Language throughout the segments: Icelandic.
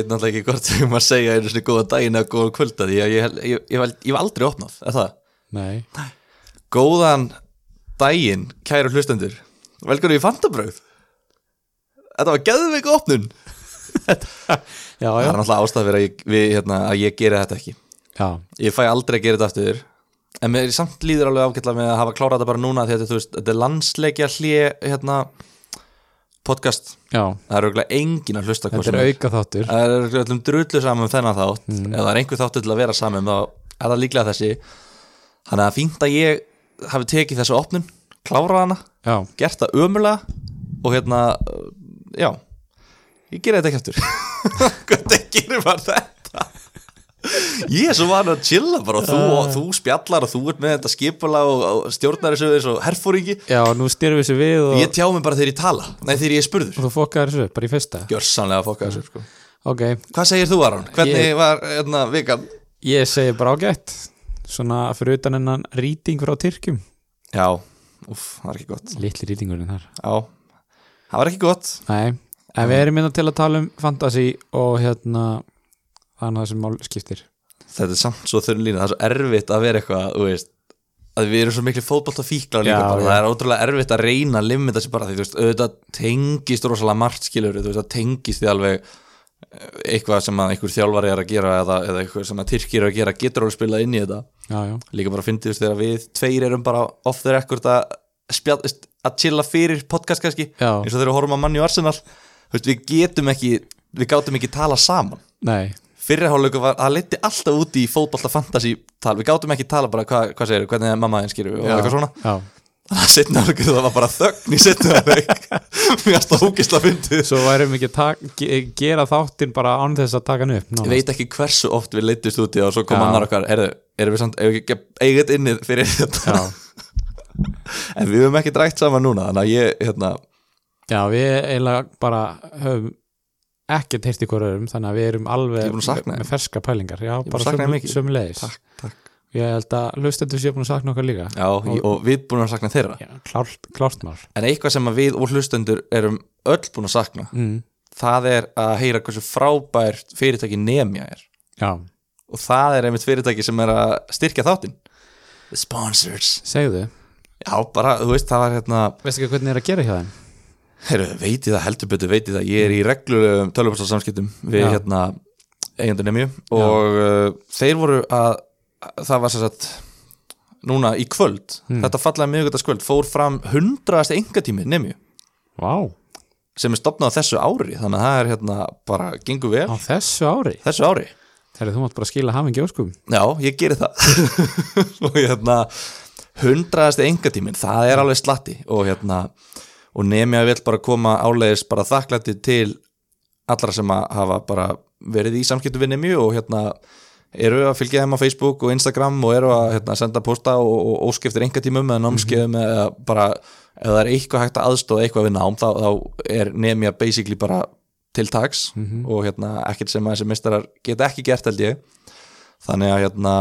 veit náttúrulega ekki hvort þegar maður segja einu svona góða daginn eða góða kvölda því að ég, ég, ég, ég, hef aldrei opnað, er það? Nei, Góðan daginn, kæru hlustendur. Velkomin í Fantabröð Þetta var geðveik opnun. Já, Það já, er náttúrulega ástæð fyrir að ég, við, hérna, að ég geri þetta ekki. Já, Ég fæ aldrei að gera þetta aftur. En mér samt líður alveg ágætla með að hafa klárað þetta bara núna því að þetta, þú veist, þetta er landsleikja hlje hérna, podcast. Já. Það er auðvitað engin að hlusta hvað Þetta er auka þáttur. Það er öllum drullu saman um þennan þátt. Ef það er einhver þáttur til að vera saman þá er það líklega þessi. Þannig að fínt að ég hafi tekið þessu opnun klárað hana, Já, gert það ömulega og hérna, já ég gera þetta ekki eftir Hvernig gerir maður þetta? Ég er svo vanur að chilla bara og þú, og þú spjallar og þú ert með þetta skipula og, og stjórnar þessu eins og herfóringi já, nú styrum við sér við og, Ég tjá mig bara þegar ég tala, nei þegar ég spurður. Og þú fokkaður þessu bara í fyrsta. Gjörsanlega að fokka þessu sko. Ok, Hvað segir þú Aron? Hvernig Ég- var hérna, vikan? ég segi bara ágætt. Svona fyrir utan ennan rýting frá Tyrkjum. Já, úff, það var ekki gott. Litli rýtingurinn þar. Já, það var ekki gott. Nei, en við erum minna til að tala um fantasy og hérna þannig að þessi mál skiptir. Þetta er samt svo þurr lína, það er svo erfitt að vera eitthvað, þú veist að við erum svo miklu fótbolta fíklar líka Já, bara, það er ótrúlega erfitt að reyna að limita sér bara því, þú veist, auðvitað tengist rosalega margt skilur, þú veist, það tengist því alveg eh, eitthvað sem að einhver þjálfari er að gera eða, eða eitthvað sem að Tyrkir er að gera getur alveg spilað inn í þetta. Já, já, líka bara fyndið þú veist, þegar við tveir erum bara off the record að spjall, að chilla fyrir podcast kannski já, eins og þegar við horfum að manni og Arsenal. Þú veist, við getum ekki, við gátum ekki tala saman. Nei fyrirhállöku var, það leiti alltaf út í fótbolta fantasy tal, við gátum ekki tala bara hvað hva segir, hvernig er mamma þinn skýru og eitthvað svona, Já, þannig að setna hálfleikur það var bara þögn í setna hálfleik. Mér stóð ógisla fyndið. Svo værum við ekki gera þáttinn bara án þess að taka hann upp ég veit ekki hversu oft við leitist út í og svo kom Já. annar okkar, erum við samt ef við ekki eigið innið fyrir þetta? En við höfum ekki drægt saman núna þannig að ég, hérna, já, við eiginlega bara höfum ekkert heyrt í hverjum þannig að við erum alveg með ferska pælingar. Já, bara sömulegis takk, takk. Ég held að hlustendur sé búin að sakna okkar líka. Já, og, og við búin að sakna þeirra. Já, klárt, klárt mál. En eitthvað sem við og hlustendur erum öll búin að sakna mm. það er að heyra hversu frábært fyrirtæki Nemja er. Já, og það er einmitt fyrirtæki sem er að styrkja þáttinn. The Sponsors. Segðu. Já, bara, þú veist, það var hérna Veistu ekki hvernig er að gera hjá þeim? Heyrðu, veit ég það, heldur betur veit ég það. Ég er í reglulegum tölvupastarsamskiptum við Já. hérna eigendur nemju og uh, þeir voru að það var sem sagt núna í kvöld, Hmm. þetta fallaði miðugöldaskvöld fór fram hundraðasti engatími nemju. Vá, sem er stopnað á þessu ári þannig að það er hérna bara gengur vel. Á þessu ári? Þessu ári. Þegar þú mátt bara skila hafingi óskum. Já, ég geri það. Og hérna hundraðasti engatíminn, það er alveg slatti og hérna og nefnja vil bara koma áleiðis bara þakklætti til allra sem að hafa bara verið í samskiptu við nefnju og hérna eru að fylgja þeim á Facebook og Instagram og eru að hérna, senda posta og, og óskiptir engatímum eða námskeiðum eða bara ef það er eitthvað hægt að aðstóða eitthvað við nám þá, þá er nefnja basically bara til tags og hérna ekkert sem að þessi mistarar geta ekki gert held ég. Þannig að hérna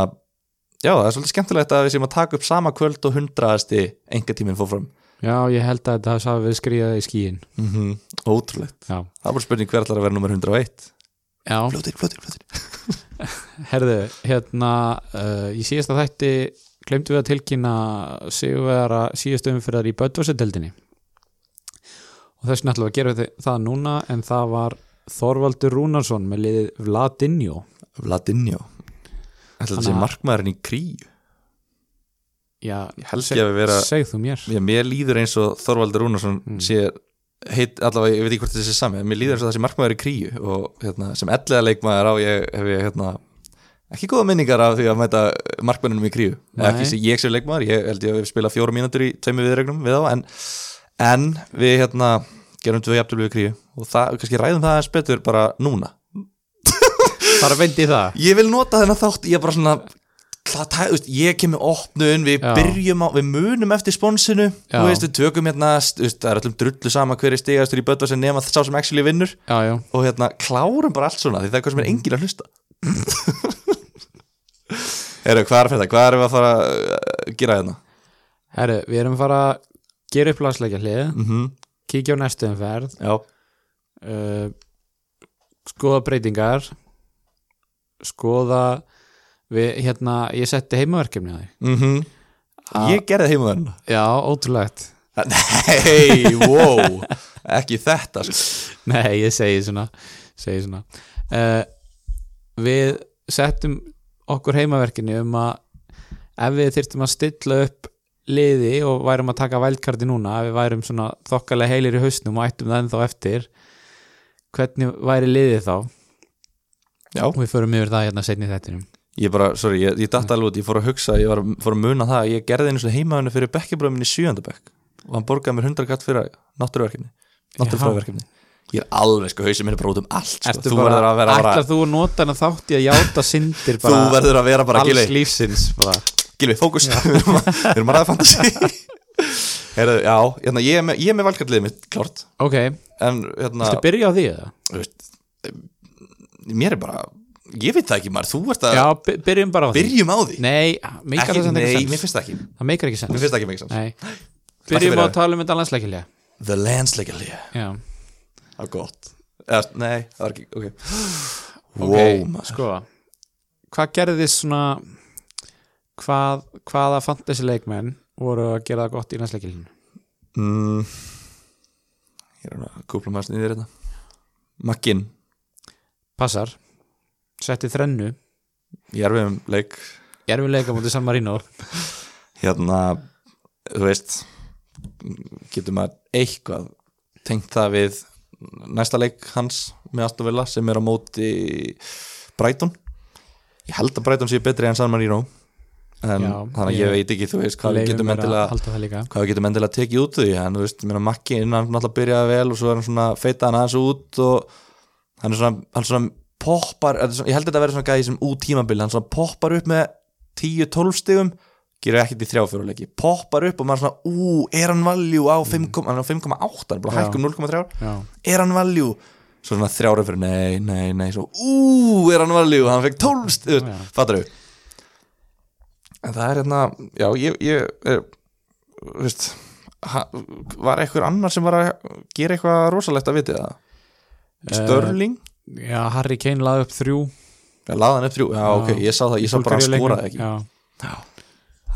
já það er svolítið skemmtilegt að við séum að taka upp sama kvöld og hundraðasti engatíminn fór fram Já, ég held að þetta hafi við skriðað í skíin mm -hmm. ótrúlegt. Já, það er bara spurning hver allar að vera nummer 101 já. Fljótir, fljótir, fljótir. Herðu, hérna uh, í síðasta þætti glemdu við að tilkynna síðustu umfyrðar í Bödvarsedeldinni og þess vegna ætlum við að gera það núna en það var Þorvaldur Rúnarsson með liðið Vladinjó Vladinjó ætla þetta sé Þannig að- markmaðurinn í kríu Já, seg- að vera- segð þú mér. Já, mér líður eins og Þorvaldur Rúnarsson Mm. sé heit, allavega, ég veit ekki hvort þetta sé sami mér líður eins og það sé markmaður í kríu og hérna, sem ellega leikmaður á ég hef ég hérna ekki góða minningar af því að mæta markmannunum í kríu. Ekki ég sem leikmaður, ég held ég að við spila fjóra mínútur í tveimu viðregnum við á en, en við hérna gerum tvö jafntölu við kríu og það, kannski ræðum það eins betur bara núna. Bara veindi það. Ég vil nota þennan þátt, ég er bara svona það, veist, ég kemur opnun við Já. byrjum á, við munum eftir sponsinu Já. þú veist, við tökum hérna veist, það er öllum drullu sama hver er stigastur í bötta sem nema sá sem actually vinnur. Já, já, og hérna klárum bara allt svona því það er eitthvað sem er engin að hlusta. Heru, hvað er fyrir hvað erum við að fara að gera hérna? Herru, við erum að fara að gera upp lagsleikja hlið mm kíkja á næstu umferð. Já, uh, skoða breytingar skoða við, hérna, ég setti heimaverkefni á því mm Ah. Ég gerði heimaverðina já, ótrúlegt. Nei, wow. Ekki þetta sko. nei, ég segi svona, segi svona. Uh, við settum okkur heimaverkefni um að ef við þyrftum að stilla upp liði og værum að taka vældkarti núna ef við værum svona þokkalega heilir í hausnum og ættum það ennþá eftir hvernig væri liðið þá? Já, og við förum yfir það hérna setni í þettinum ég bara, sorry, ég, ég datt alveg út Ég fór að hugsa, ég var, fór að muna það að Ég gerði einu heimaverðinu fyrir bekkjabröðminni í sjöndabekk Og hann borgaði mér 100 katt fyrir náttúruverkefni Náttúrufræðverkefni Ég er alveg sko, hausinn minn er bara út um allt sko. Þú verður að vera bara þú að nota hana þátt í að játa syndir Þú verður að vera bara alls Gilvi, lífsins bara. Gilvi, fókus. Við erum að- að ræða fantasi Heyrðu, já, hérna, ég er með, valkartliðið mitt, klárt. Ok, En, hérna, viltu byrja á því eða? þú veist, mér er bara Ég veit það ekki, maður, þú ert að já, by- byrjum bara á því. Byrjum á því? Nei, meikar það sem Nei, ekki mér sens finnst það ekki. Það meikar ekki sens. Mér finnst það ekki mikið Nei. Ekki byrjum á að tala um þetta landsleikilja The landsleikali já, Það er gott. Eða, Nei, það var ekki, ok. Wow, maður. sko hvað gerðist svona hvað, hvaða fantasy leikmenn voru að gera það gott í landsleikilinu mm, Ég er að kúpla maður sniðir þetta. Makkin passar, setti þrennu. Ég er við um leik. Ég er við leika mútið San Marino. Hérna, þú veist Getur maður eitthvað Tengt það við Næsta leik hans með Aston Villa Sem er á móti Brighton? Ég held að Brighton sé betri en San Marino En Já, þannig að ég- ég veit ekki Þú veist hvað við getum endilega hvað við getum endilega tekið út því en þú veist, mér að Makki innan náttúrulega byrjaði vel og svo er hann svona feita hann aðeins út og hann er svona, hann svona poppar, ég held að þetta verði svona gæði sem út tímabili, hann svona poppar upp með 10-12 stigum gerur ekkert í þrjáfjóruleiki, poppar upp og maður svona, ú, er hann valjú á 5, hann er á 5,8, hann er bara hækkum 0,3 já, er hann valjú svo svona þrjára fyrir, nei, nei, nei. Svo, ú, er hann valjú, hann fekk 12 stig, Já. fattar þau en það er hérna já, ég, ég er veist var eitthvað annar sem var að gera eitthvað rosalegt að viti það? Störling, já, Harry Kane laði upp þrjú. Ég laði hann upp þrjú. Já, ok, ég sá það, ég sá bara að skoraði ekki. Já,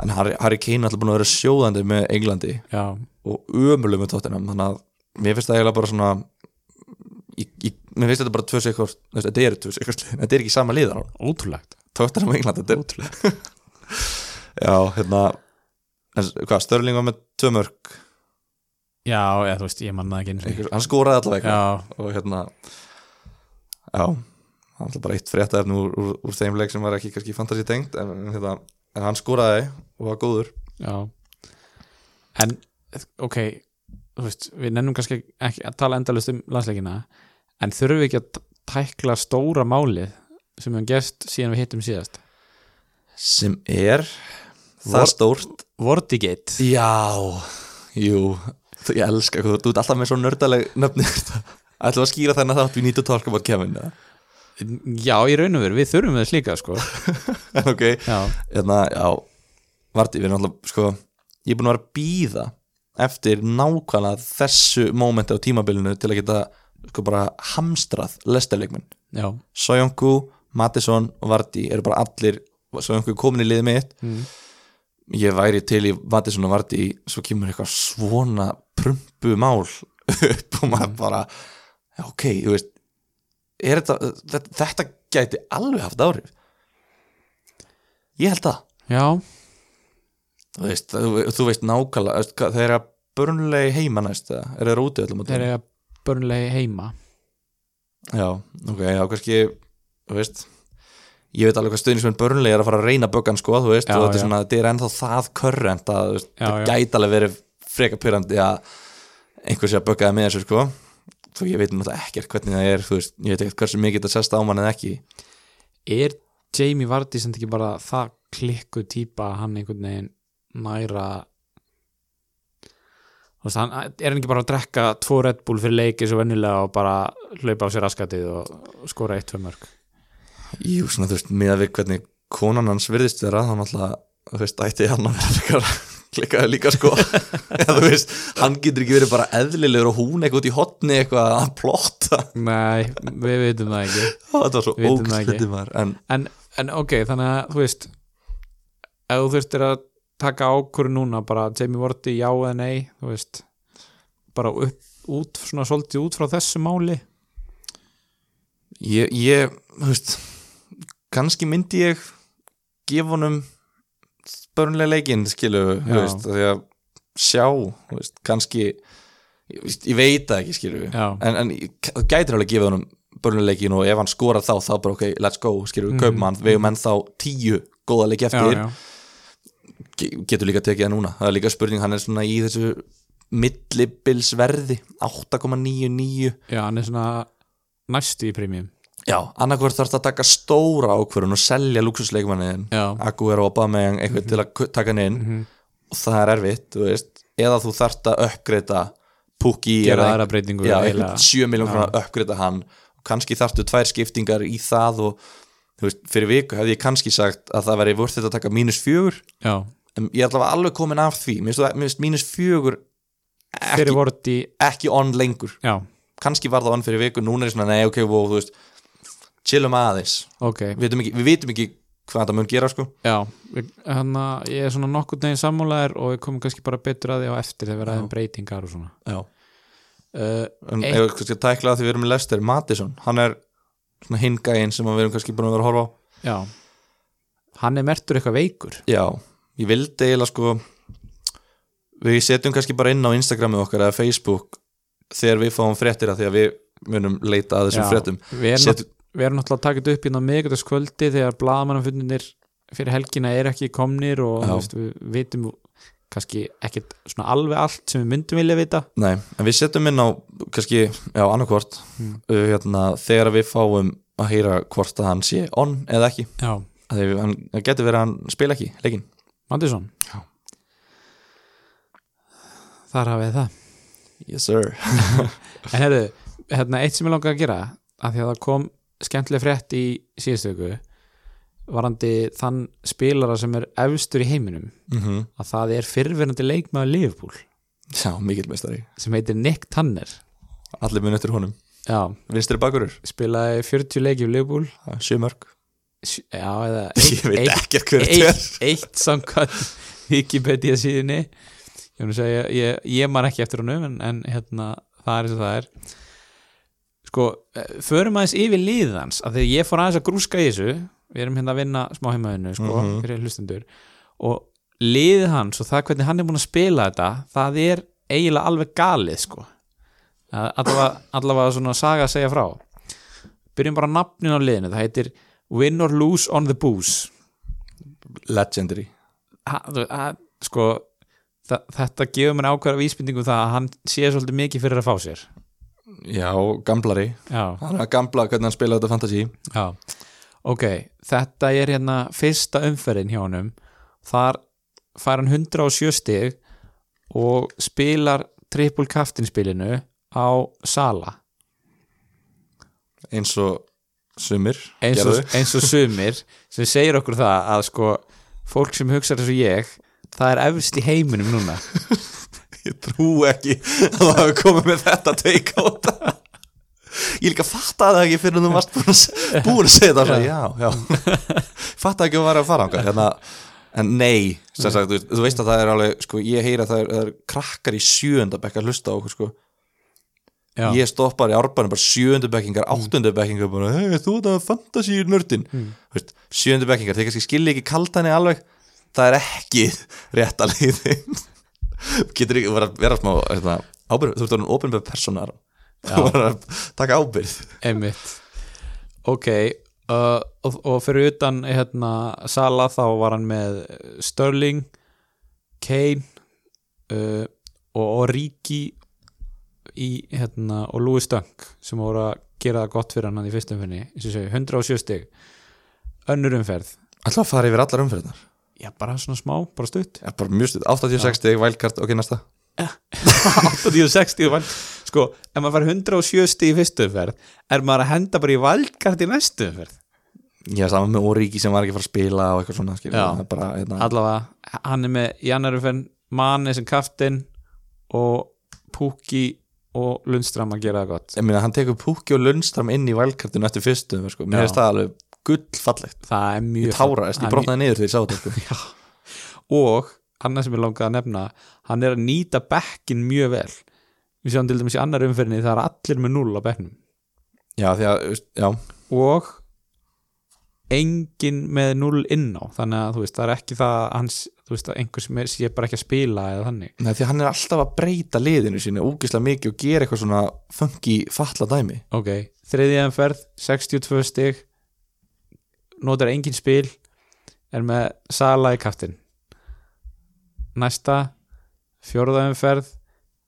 en Harry, Harry Kane er alltaf búin að vera sjóðandi með Englandi já, og ömuleg með tóttinam þannig að mér finnst það eiginlega bara svona ég, ég, mér finnst þetta bara tvö sikur þetta eru tvö sikur þetta er ekki sama liðan ótrúlegt. Tóttinam og England, þetta er ótrúlegt. Já, hérna hvað, Störling var með tvö mörg já, eða þú veist, ég manna það ekki hann skoraði allavega já, og hérna já, hann er bara eitt fréttaefni úr, úr, úr þeim leik sem var ekki kannski fantasy tengt en, en, hérna, en hann skoraði og var góður. Já. En, ok þú veist, við nennum kannski ekki að tala endalust um landsleikina en þurfum við ekki að tækla stóra málið sem við hefum gest síðan við hittum síðast? Sem er Vor- það stórt. Vortigate. Já, jú. Ég elska þú ert alltaf með svo nördaleg nöfnir ætlum að skýra þennan þátt við nýttu talk about Kevin eða? já, í raun og veru, við þurfum þess líka sko. ok, já, hérna, já Varti, við erum alltaf, sko ég er búin að vera að býða eftir nákvæmlega þessu mómenti á tímabilinu til að geta sko bara hamstrað lestarleikmenn já Sojongu, Mattisson og Varti eru bara allir, Sojongu er komin í liðið mitt mm. ég væri til í Mattisson og Varti svo kemur eitthvað svona prumpu mál upp og maður bara já, ok, þú veist þetta, þetta, þetta gæti alveg haft áhrif? Ég held það. Já, þú veist, þú, þú veist nákvæmlega þeir eru að börnulegi heima næst er þeir úti öllum þeir eru börnlegi heima. Já, ok, já, kannski þú veist ég veit alveg hvað stöðnismenn börnulegi er að fara að reyna böggan sko, þú veist, Já, og þetta er svona þetta er ennþá það körrent að já. gæti alveg verið freka pyrrandi að einhver sé að böggaði með þessu sko þú ég veit náttúrulega ekkert hvernig það er veist, ég veit ekkert hversu mikið þetta sest á mann eða ekki. Er Jamie Vardy sem ekki bara það klikku típa að hann einhvern veginn næra veist, hann er hann ekki bara að drekka tvo Red Bull fyrir leiki svo venjulega og bara hlaupa á sér raskatið og skora eitt, tvö mörg jú, svona þú veist, miða við hvernig konan hans virðist vera, þá náttúrulega þú veist, ætti hann að vera klikkaði líka sko. Já, þú veist, hann getur ekki verið bara eðlilegur og hún eitthvað út í hotni eitthvað að plotta. Nei, við veitum það ekki. Þetta var svo það ógstætti maður. En en, en ok, þannig að þú veist ef þú þurftir að taka ákvörðu núna bara Jamie Vardy já eða nei þú veist bara upp, út, svona svolítið út frá þessu máli. Ég, ég þú veist kannski myndi ég gefa honum börnlega leikinn skilu, veist, því að sjá, veist, kannski ég, veit það ekki skilu en, en gætir alveg gefið honum börnlega leikinn og ef hann skorar þá, þá bara ok, let's go skilu, mm. Kaupum hann, við hefum ennþá tíu góða leiki eftir, já, já, Ge- getur líka tekið það núna. Það er líka spurning, hann er svona í þessu millibilsverði 8,99 já, hann er svona næstu í premium Já, annarkvort þarf það að taka stóra ákvörun og selja luxusleikmanniðin já, Aguero og Aubameyang eitthvað til að taka hann inn. Mhm. og það er erfitt, þú veist. Eða þú þarft að uppgreita Pukki eða einhvern 7 miljón að uppgreita hann. Og kannski þarftu tvær skiptingar í það og þú veist, fyrir viku hefði ég kannski sagt að það veri vort þetta að taka mínus fjögur. En ég er allavega alveg komin af því. Það- mínus fjögur ekki, Vardy ekki on lengur. Já, kannski var það on fyrir viku, núna er ég svona nei ok, wow, þú veist chillum aðeins. Ok, við vitum ekki, við vitum ekki hvað það mun gera sko. Já hann að ég er svona nokkur neginn sammálaðir og við komum kannski bara betur að því á eftir þegar við ræðum breytingar og svona. Já. uh, en Eitt- ef við kannski að tækla það því við erum Lester Mattisson, hann er svona hingæinn sem við erum kannski búin að vera að horfa á. Já. Hann er mertur eitthvað veikur. Já, ég vildi eiginlega sko við setjum kannski bara inn á Instagramið okkar eða Facebook þegar við fáum fréttir að því að við munum leita að þessum erum, Set, við erum náttúrulega þetta upp inn á miðgutaskvöldi þegar blaðmannafundinir fyrir helgina er ekki komnir og veist, við vitum kannski ekkert svona alveg allt sem við myndum vilja vita. Nei, en við setjum inn á kannski, já, annarkvort Mm. uh, hérna, þegar við fáum að heyra hvort að hann sé on eða ekki. Því hann, getur verið að hann spila ekki leikinn. Mandisson Já. þar hafið það. Yes sir. En herru, hérna, eitt sem ég langa að gera að því að það kom skemmtileg frétt í síðustu viku varandi þann spilara sem er efstur í heiminum. Mm að það er fyrrverandi leikmaður Liverpool. Já, mikill meistari. Sem heitir Nick Tanner. Allir mun eftir honum. Já, vinstri bakurur, spilaði 40 leiki í Liverpool. Sjö mörg Sj- já, eða ég veit eitt, ekkert hver þetta er. eitt, samkvæmt Wikipedia síðunni. Ég, ég, ég man ekki eftir honum en, en hérna, það er eins og það er sko, eh, förum aðeins yfir liðans að ég fór aðeins að grúska í þessu. Við erum hérna að vinna smá heimaðinu sko, Mhm. fyrir hlustendur. Og liðið hans og það hvernig hann er búin að spila þetta það er eiginlega alveg galið sko. Það allavega, allavega svona saga að segja frá. Byrjum bara nafnin á liðinu það heitir Win or Lose on the Booze. Legendary. Ha, ha, sko þa þetta gefur mér ákveðra vísbendingu um það að hann sé svolítið mikið fyrir að fá sér já, gamblari. Já, hann er að gambla hvernig hann spila þetta fantasy. Já. Ok, þetta er hérna fyrsta umferðin hjá honum. Þar fær hann 107 stig og spilar triple kaftinspilinu á Sala. Eins og sumir eins og, eins og sumir sem segir okkur það að sko fólk sem hugsa eins og ég það er efst í heiminum núna ég trú ekki að það hafi komið með þetta teik á þetta ég líka fattaði það ekki fyrir að þú varst búin að, að segja þetta já, já, já. fattaði ekki að vera að fara ánga hérna, en nei sagt, þú, þú veist að það er alveg sko, ég heyra að það er, það er krakkar í sjöundabekk að hlusta á okkur sko. já, ég stoppar í árbænum bara sjöundabekkingar, áttundabekkingar bara, hei, þú ert að fantasy nördin Mm. mm. sjöundabekkingar, þeir kannski skilja ekki kaltæni alveg, það er ekki rétt að leiðin getur ekki vera, vera smá hérna, ábyrð, þú ert orðin ofinbæð personar þú verður að taka ábyrð einmitt. Ok uh, og, og fyrir utan hérna, Sala þá var hann með Sterling Kane uh, og Origi í, hérna, og Louis Dunk sem voru að gera það gott fyrir hann í fyrstum finni, eins og segi, 107 stig. Önnur umferð. Að fara yfir allar umferðnar já, bara svona smá, bara stutt. Já, bara mjög 86 stig, wildcard, ok, næsta. 80-60 vald sko, ef maður fær 107 stig í fyrstu umferð er maður að henda bara í valdkart í næstu umferð? Já, saman með Origi sem var ekki að fara að spila og eitthvað svona, skilja, Já. bara, hérna, allavega, hann er með umferð Mane sem kaftin og Pukki og Lundstram að gera það gott. Ég meina hann tekur Pukki og Lundstram inn í valkartinu eftir fyrstu sko. mér finnst það alveg gullfallegt það er mjög ég táraðist, ég brotnaði niður þegar ég sá þetta sko. og annað sem ég langaði að nefna hann er að nýta bekkin mjög vel. Við sjáum til dæmis í annar umferðinni það er allir með 0 á bekknum. Já, því að, já, og engin með 0 inn á þannig að þú veist, það er ekki það að hans, þú veist, að einhver sem er, sé bara ekki að spila eða þannig. Nei, því hann er alltaf að breyta liðinu sínu ógislega mikið og gera eitthvað svona funky falla dæmi. Ok, þriðja umferð 62 stig notar engin spil er með Sala í kaftin næsta fjórða umferð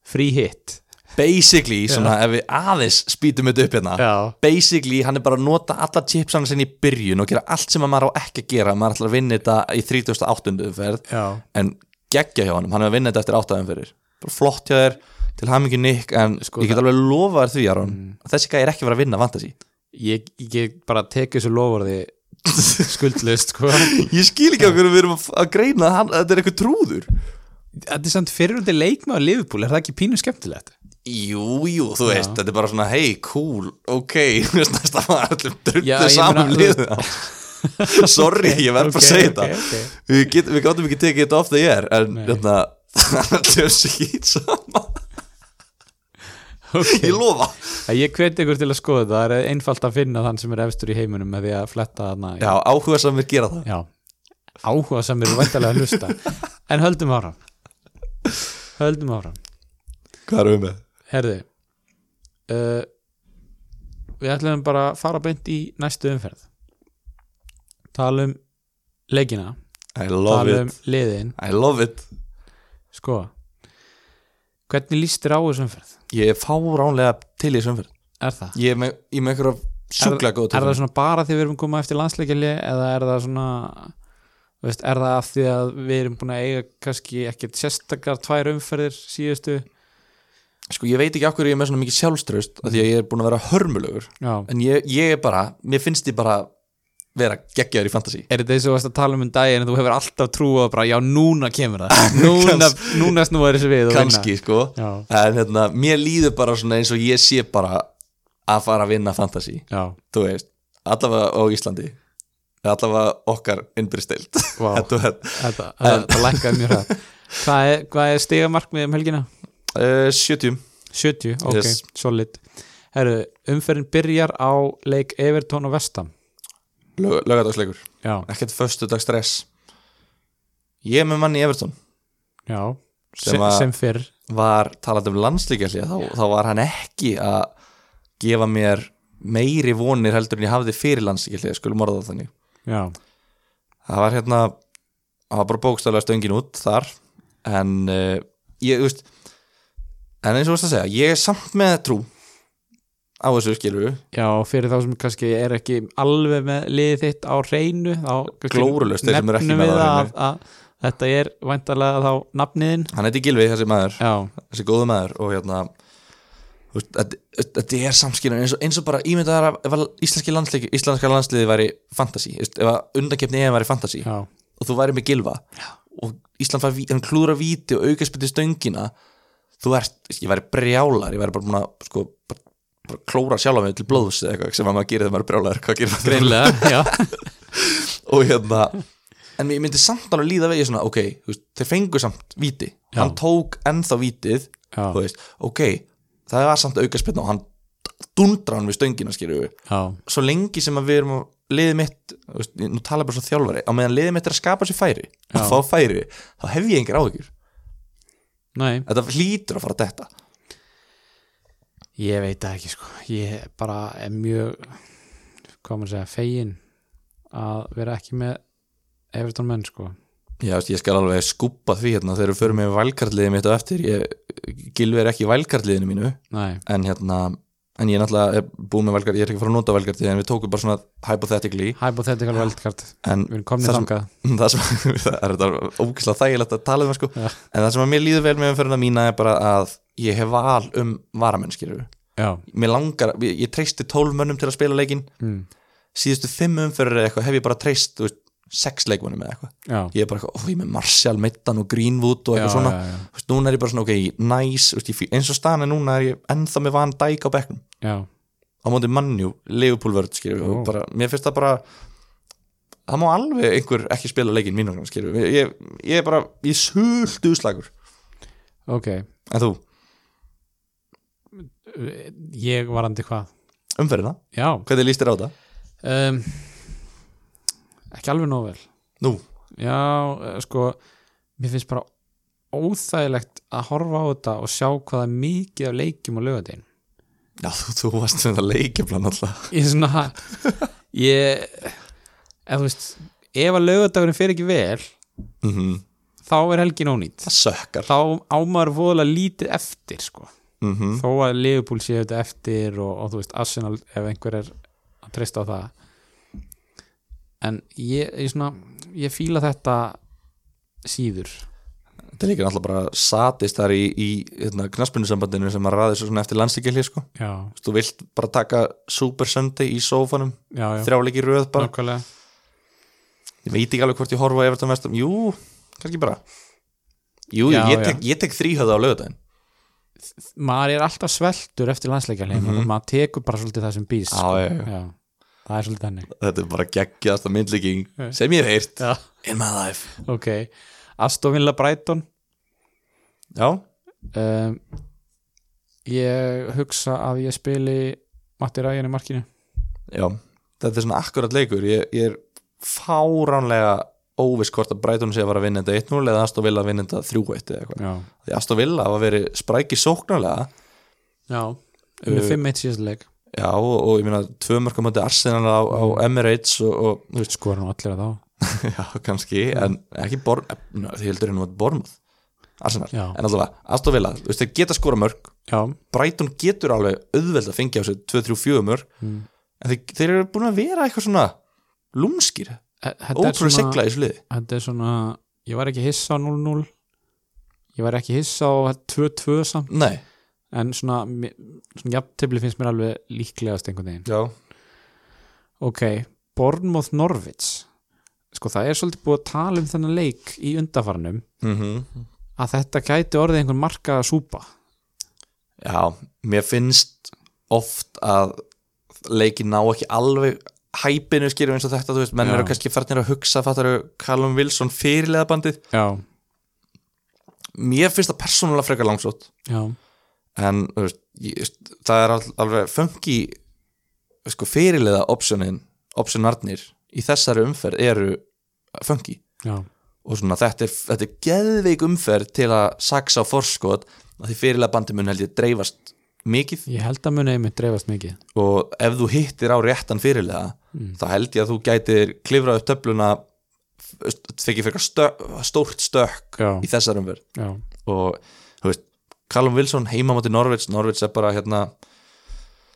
frí hit. Basically, svona ef við aðeins spýtum þetta upp hérna. Já, basically, hann er bara að nota alla chipsana sinni í byrjun og gera allt sem að maður á ekki að gera. Maður ætlar að vinna þetta í 38. umferð en geggja hjá honum, hann er að vinna þetta eftir 8 umferðir. Bara flott hjá þér, til hamingi Nick en Sko, ég get alveg lofa þér því Aron Mm. að þessi gæði er ekki að vera að vinna fantasy. Ég, ég get bara tekið þessu lofurði skuldlust sko. Ég skil ekki okkur við erum að- greina að þetta er eitthvað trúður. Þetta er samt fyrirhundi leikmaður Liverpool, er það ekki pínu skemmtilegt? Jú, jú, þú veist, þetta er bara svona hey, cool, ok, næsta maður allir ég saman liðið Sorry, ég verð bara að segja þetta. Við, gáttum ekki tekið þetta ofta ég er en hérna, það er skýt saman ok, Ég lofa. Ég hveti ykkur til að skoða þetta. Það er einfalt að finna þann sem er efstur í heiminum með því að fletta þarna Já, áhuga sem við gera það. Já, áhuga sem eru væntalega að hlusta. En höldum áfram. Höldum áfram. Hvað erum við með? Herði uh, Við ætlum bara að fara beint í næstu umferð. Tala um leikina. I love Tala um it, liðin. I love it. Sko Hvernig líst þér á þessu umferð? Ég er fáránlega til í umferð. Er það? Ég er með, ég er með einhverja sjúklega góð Er það svona bara því við erum komað eftir landsleikjali eða er það svona veist, er það af því að við erum búin að eiga kannski ekkert sérstakar tvær umferðir síðustu? Sko, ég veit ekki okkur ég er með svona mikið sjálfströst af því að ég er búin að vera hörmulegur. Já, En ég, ég er bara, mér finnst ég bara vera geggjaður í fantasy. Er þetta eins og að tala um um daginn en þú hefur alltaf trú á bara, já núna kemur það. Núna, núna snúa þessi við. Kanski, sko. Já, En hérna, mér líður bara svona eins og ég sé bara að fara að vinna fantasy. Já, Þú veist, allavega á Íslandi Allavega okkar innbyrstild Þetta, þetta lækkaði mjög hræð Hvað er, hvað er stigamarkmið um helgina? uh, 70 70, ok, Yes. solid. Herru, umferðin byrjar á leik Everton og Vestam Lögadagsleikur, ekkert föstudag stress. Ég er með manni Everton. Já. Sem sem, fyrr. Var talað um landslíkjalli þá, þá var hann ekki að gefa mér meiri vonir heldur en ég hafði fyrir landslíkjalli Skulum orða það þannig. Já, það var hérna það var bara bókstaflega stöngin út þar en uh, ég, þú veist en eins og þú veist að segja, ég er samt með trú á þessu skilur já, fyrir þá sem kannski er ekki alveg með liðið þitt á kannski Glórulaust, þeir sem eru ekki með á að þetta er væntalega þá nafniðin hann heiti Gilvi, þessi maður, Já, þessi góðu maður og hérna þetta, er samskilur eins eins og bara ímyndaðar að ef íslenski landsliði, íslenska landsliði væri veist, ef undakeppni EM væri fantasy já, og þú væri með Gilva Já. og Ísland hann klúðra víti og aukaspiti stöngina þú ert, ég væri brjálar ég væri bara sko, bara klóra sjálfa mig til blóðs eða eitthvað sem að maður gerir þegar maður er brjálar hvað gerir maður? Greinlega og hérna en ég myndi samt alveg líða vegið svona ok, veist, þeir fengu samt víti. Já. hann tók ennþá þú veist, ok, það var samt aukaspitna og hann dundra hann við stöngina skilju svo lengi sem að við erum að liðið mitt, veist, nú tala bara svo þjálfari á meðan liðið mitt er að skapa sér færi Já. og fá færi, þá hef ég engir áhyggjur. Nei. Þetta hlýtur að fara að detta Ég veit það ekki sko. Ég bara er mjög hvað maður segja, fegin að vera ekki með Everton menn sko. Já, ég skal alveg skúpa því hérna þegar við förum með vælkartliðið mitt á eftir. Ég, Gilvi er ekki í vælkartliðinu mínu Nei, en hérna, en ég er náttúrulega er búin með vælkart, ég er ekki að fara að nota vælkartið en við tókum bara svona hypothetically. Hypothetical en Við erum sem- þangað. það sem, það er þetta ógislega þægilegt að tala um sko, Já. en það sem að mér líður vel með umferðina mína er bara að ég hef val um varamenn skilur Já, mér langar, ég, ég treysti 12 mönnum til að spila leikin mm. síðustu 5 umferðir eða eitthvað hef ég bara treyst veist, sex leikmannum eða eitthvað. Já, ég er bara eitthvað, ó, ég með Martial, Mittan og Greenwood og já, eitthvað svona. já, já, veist, núna er ég bara svona, ok, nice. Veist, ég eins og staðan er núna er ég ennþá með Van Dijk á bekknum. Já, á móti mannjú, bara, mér finnst það bara það má alveg einhver ekki spila leikinn mín ég, ég er bara ég er sultu slagur ok. En þú, ég varandi hvað? Umferðina, já, hvernig líst þér á það? um, ekki alveg nóg vel. Nú, já, eh, sko mér finnst bara óþægilegt að horfa á þetta og sjá hvað er mikið af leikjum á lögadegin já, þú, þú varst með það leikjaflan alltaf ég er svona ég, ef þú veist ef að lögadagurinn fer ekki vel mm þá er helgin ónýtt þá ámaður voðalega lítið eftir sko. Mm þó að Liverpool sé þetta eftir og, og þú veist Arsenal ef einhver er að treysta á það. En ég, ég svona ég fíla þetta síður. Þetta er líka náttúrulega bara satist þar í, í hérna, knaspunusambandinu sem að ræði svo eftir landstíkjali sko. þú vilt bara taka Super Sunday í sófanum já, já, þrjáleiki röð bara. Nákvæmlega. Ég veit ekki alveg hvort ég horfa Everton vestum jú, kannski bara. Jú, Já, ég, tek, ég tek þrýhöða á lögudaginn maður er alltaf sveltur eftir landsleikjarleim Mhm. og maður tekur bara svolítið það sem býst sko. það er svolítið henni þetta er bara geggjast að myndlíking sem ég já. in my life. Ok, Aston Villa Brighton. Já, um, ég hugsa að ég spili Matti Ræjan í markinu. Já, þetta er svona akkurat leikur. Ég, ég er fáránlega óviss hvort að Brighton sé að fara að vinna þetta 1-0 eða Aston Villa að vinna þetta 3-1 eða eitthvað. Því Aston Villa hafa verið spræki sóknarlega. Já með 5-1 síðast leik. Já, og, og ég meina tvö mörgum átti Arsenal á, á Emirates og, og þú veist, skora nú allir að þá. Já, kannski en ekki Born, no, því heldur henni að Bormouth Arsenal, Já. en allavega Aston Villa, þú veist, þeir geta skora mörg Brighton getur alveg auðveld að fengja á sig 2-3-4 mörg mm. en þeir, þeir eru búin að vera eitthvað svona er ótrúlega sigla í liði. þetta er svona, ég var ekki hissa á 0-0 ég var ekki hissa á 2-2 samt. Nei, en svona, svona jafntefli finnst mér alveg líklegast einhvern veginn. Já, ok, Bournemouth Norwich. Sko það er svolítið búið að tala um þennan leik í undafarnum mm að þetta gæti orðið einhvern marka súpa. Já mér finnst oft að leiki ná ekki alveg hæpinu skýrum eins og þetta, þú veist, menn Já. eru kannski farnir að hugsa, fattar Callum Wilson fyrirlega bandið, já, mér finnst það persónulega frekar langsótt. Já, en þú veist, ég, það er al- alveg funky sko, fyrirlega optionin optionarnir í þessari umferð eru funky. Já. Og svona þetta er, þetta er geðveik umferð til að saksa á forskot að því fyrirlega bandi mun held ég dreifast mikið. Ég held að muni einmitt dreifast mikið. Og ef þú hittir á réttan fyrirlega Mm. þá held ég að þú gætir klifrað upp töfluna þekki fyrir stórt stökk já, í þessar umferð. Já, og þú veist, Callum Wilson heima mátti Norvits, Norvits er bara hérna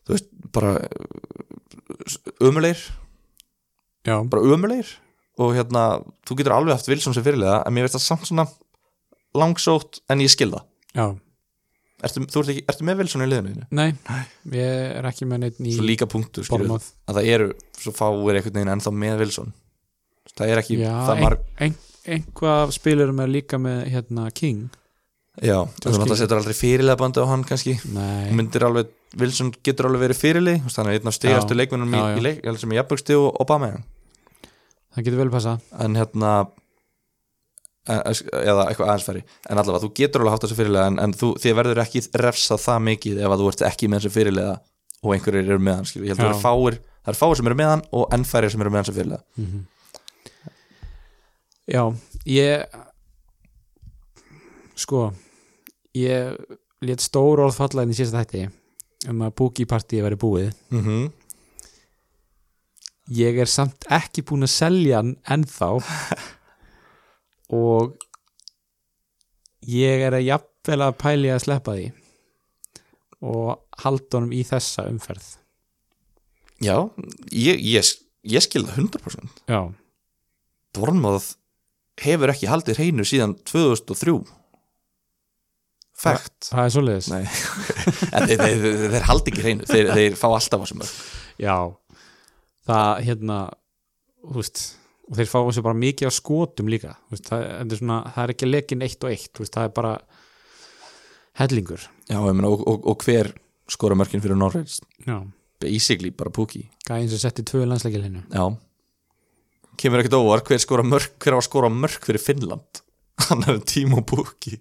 þú veist, bara umulegir já, bara umulegir og hérna, þú getur alveg haft Wilson sem fyrirlega en mér veist það samt svona langsótt en ég skil það. Já ertu, ekki, ertu með Wilson í liðinu nei, ég er ekki með neitt í svo líka punktur, skilur að það eru svo fáir einhvern veginn ennþá með Wilson. Það er ekki já, það ein, marg ein, einhvað spilurum er líka með hérna King. Já, náttúrulega setur aldrei fyrirlega bandi á hann kannski. Nei, Þú myndir alveg, Wilson getur alveg verið fyrirlið þannig að einn af stigastu Já, leikmennum í, leik, sem ég jafnbögsti og Obama það getur vel passa en hérna eða eitthvað aðeins færi en allavega, þú getur alveg haft þessu fyrirlega en, en þú, þið verður ekki refsað það mikið ef að þú ert ekki með þessu fyrirlega og einhverjir eru með hann, skilur, ég held að það það eru fáir sem eru með hann og enn færir sem eru með hann sem fyrirlega. Mhm. Já, ég sko ég let stór orð falla inn í síðasta þætti um að búki partíi væri búið. Mm -hmm. ég er samt ekki búin að selja hann ennþá og ég er að jafnvel að pæli að sleppa því. Og halda honum í þessa umferð. Já, ég, ég, ég skil það 100% Já, Bornmáð hefur ekki haldið hreinu síðan 2003 Fakt það er en þeir, þeir, þeir, haldi ekki hreinu. Þeir, þeir fá alltaf á sem mörg Já, það hérna þú veist, og þeir fá þessu bara mikið á skotum líka. Veist, það, er svona, það er ekki lekin eitt og eitt veist, það er bara hellingur. Já, meina, og, og, og hver skora mörkin fyrir já, basically bara Pukki gæðin sem setti tvö landsleikilinu Já. Kemur ekkert óvar hver skora mörk hver á að skora mörk fyrir Finnland? Hann er Timo Pukki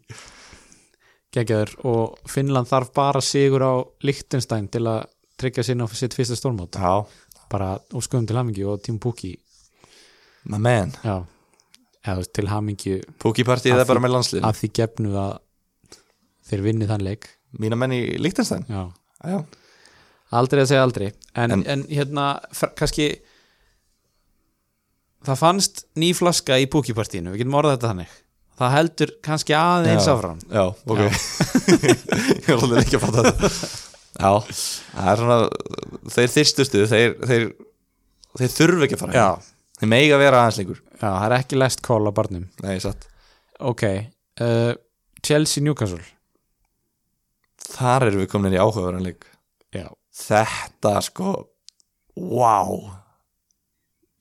geggjaður. Og Finnland þarf bara sigur á Lichtenstein til að tryggja sinna á sitt fyrsta stórmót. Já, bara úr skoðum til hamingi og Tím Pukki my man. Já, eða til hamingi Pukki partíð Að er bara með landslið að því gefnu að þeir vinni þann leik. Mína menn í. Já, aldrei að segja aldrei. En, en, En- hérna, kannski það fannst ný flaska í Pukki-partíinu, við getum orðað þetta þannig. Það heldur kannski aðeins Já. áfram. Já, ok. Ég var alveg ekki að fatta þetta. Já, það er svona þeir þyrstustu, þeir, þeir þeir þurfi ekki að fara já, heim. þeir meiga vera aðeins lengur. Já, það er ekki lest call á barnum. Nei, satt. Ok, uh, Chelsea Newcastle. Þar erum við komin í áhugaverðanleik já, Þetta sko Wow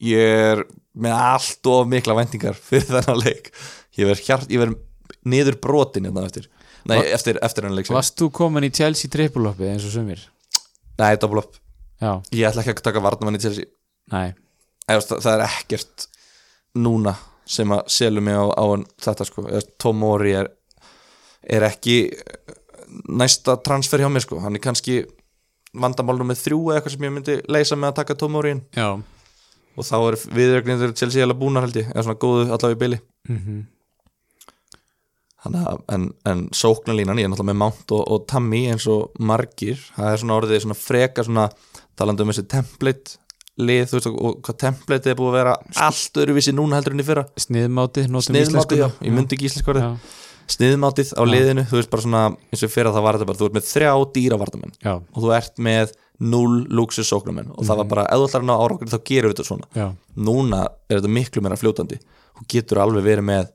Ég er með allt of mikla væntingar fyrir þennan leik. Ég verð hjart, ég verð niður brotin hérna eftir. Nei, Va- eftir, eftir hennan leik varst þú komin í Chelsea trippuloppi eins og sumir? Nei, double up já, Ég ætla ekki að taka varnamann í Chelsea. Nei, Eða, það, er ekkert núna sem að selur mig á, á þetta sko. Eða, Tom Mori er, er ekki næsta transfer hjá mér sko. Hann er kannski vandamálnum með þrjú eða eitthvað sem ég myndi leysa með að taka Tom Mori inn. Já. Og þá er viðrögnindur Chelsea alveg búnar held ég. Eða svona góðu allavega í byli mm Þannig að, en, en sóknarlínan, ég er náttúrulega með Mount og, og Tammy eins og margir, það er svona orðið svona freka svona, talandi um þessi template lið, veist, og, og hvað template er búið að vera allt öðruvísi núna heldur enn í fyrra. Sniðmátið, notum sniðmátið, já, ég myndi ekki íslensk orðið. Já, sniðmátið á liðinu, þú veist bara svona eins og fyrra það var þetta bara, þú ert með þrjá dýravartamenn og þú ert með null luxus sóknarmenn. Og það var bara, ef þú ætlar að ná árangur þá gerum við þetta svona. Já, núna er þetta miklu meira fljótandi. Þú getur alveg verið með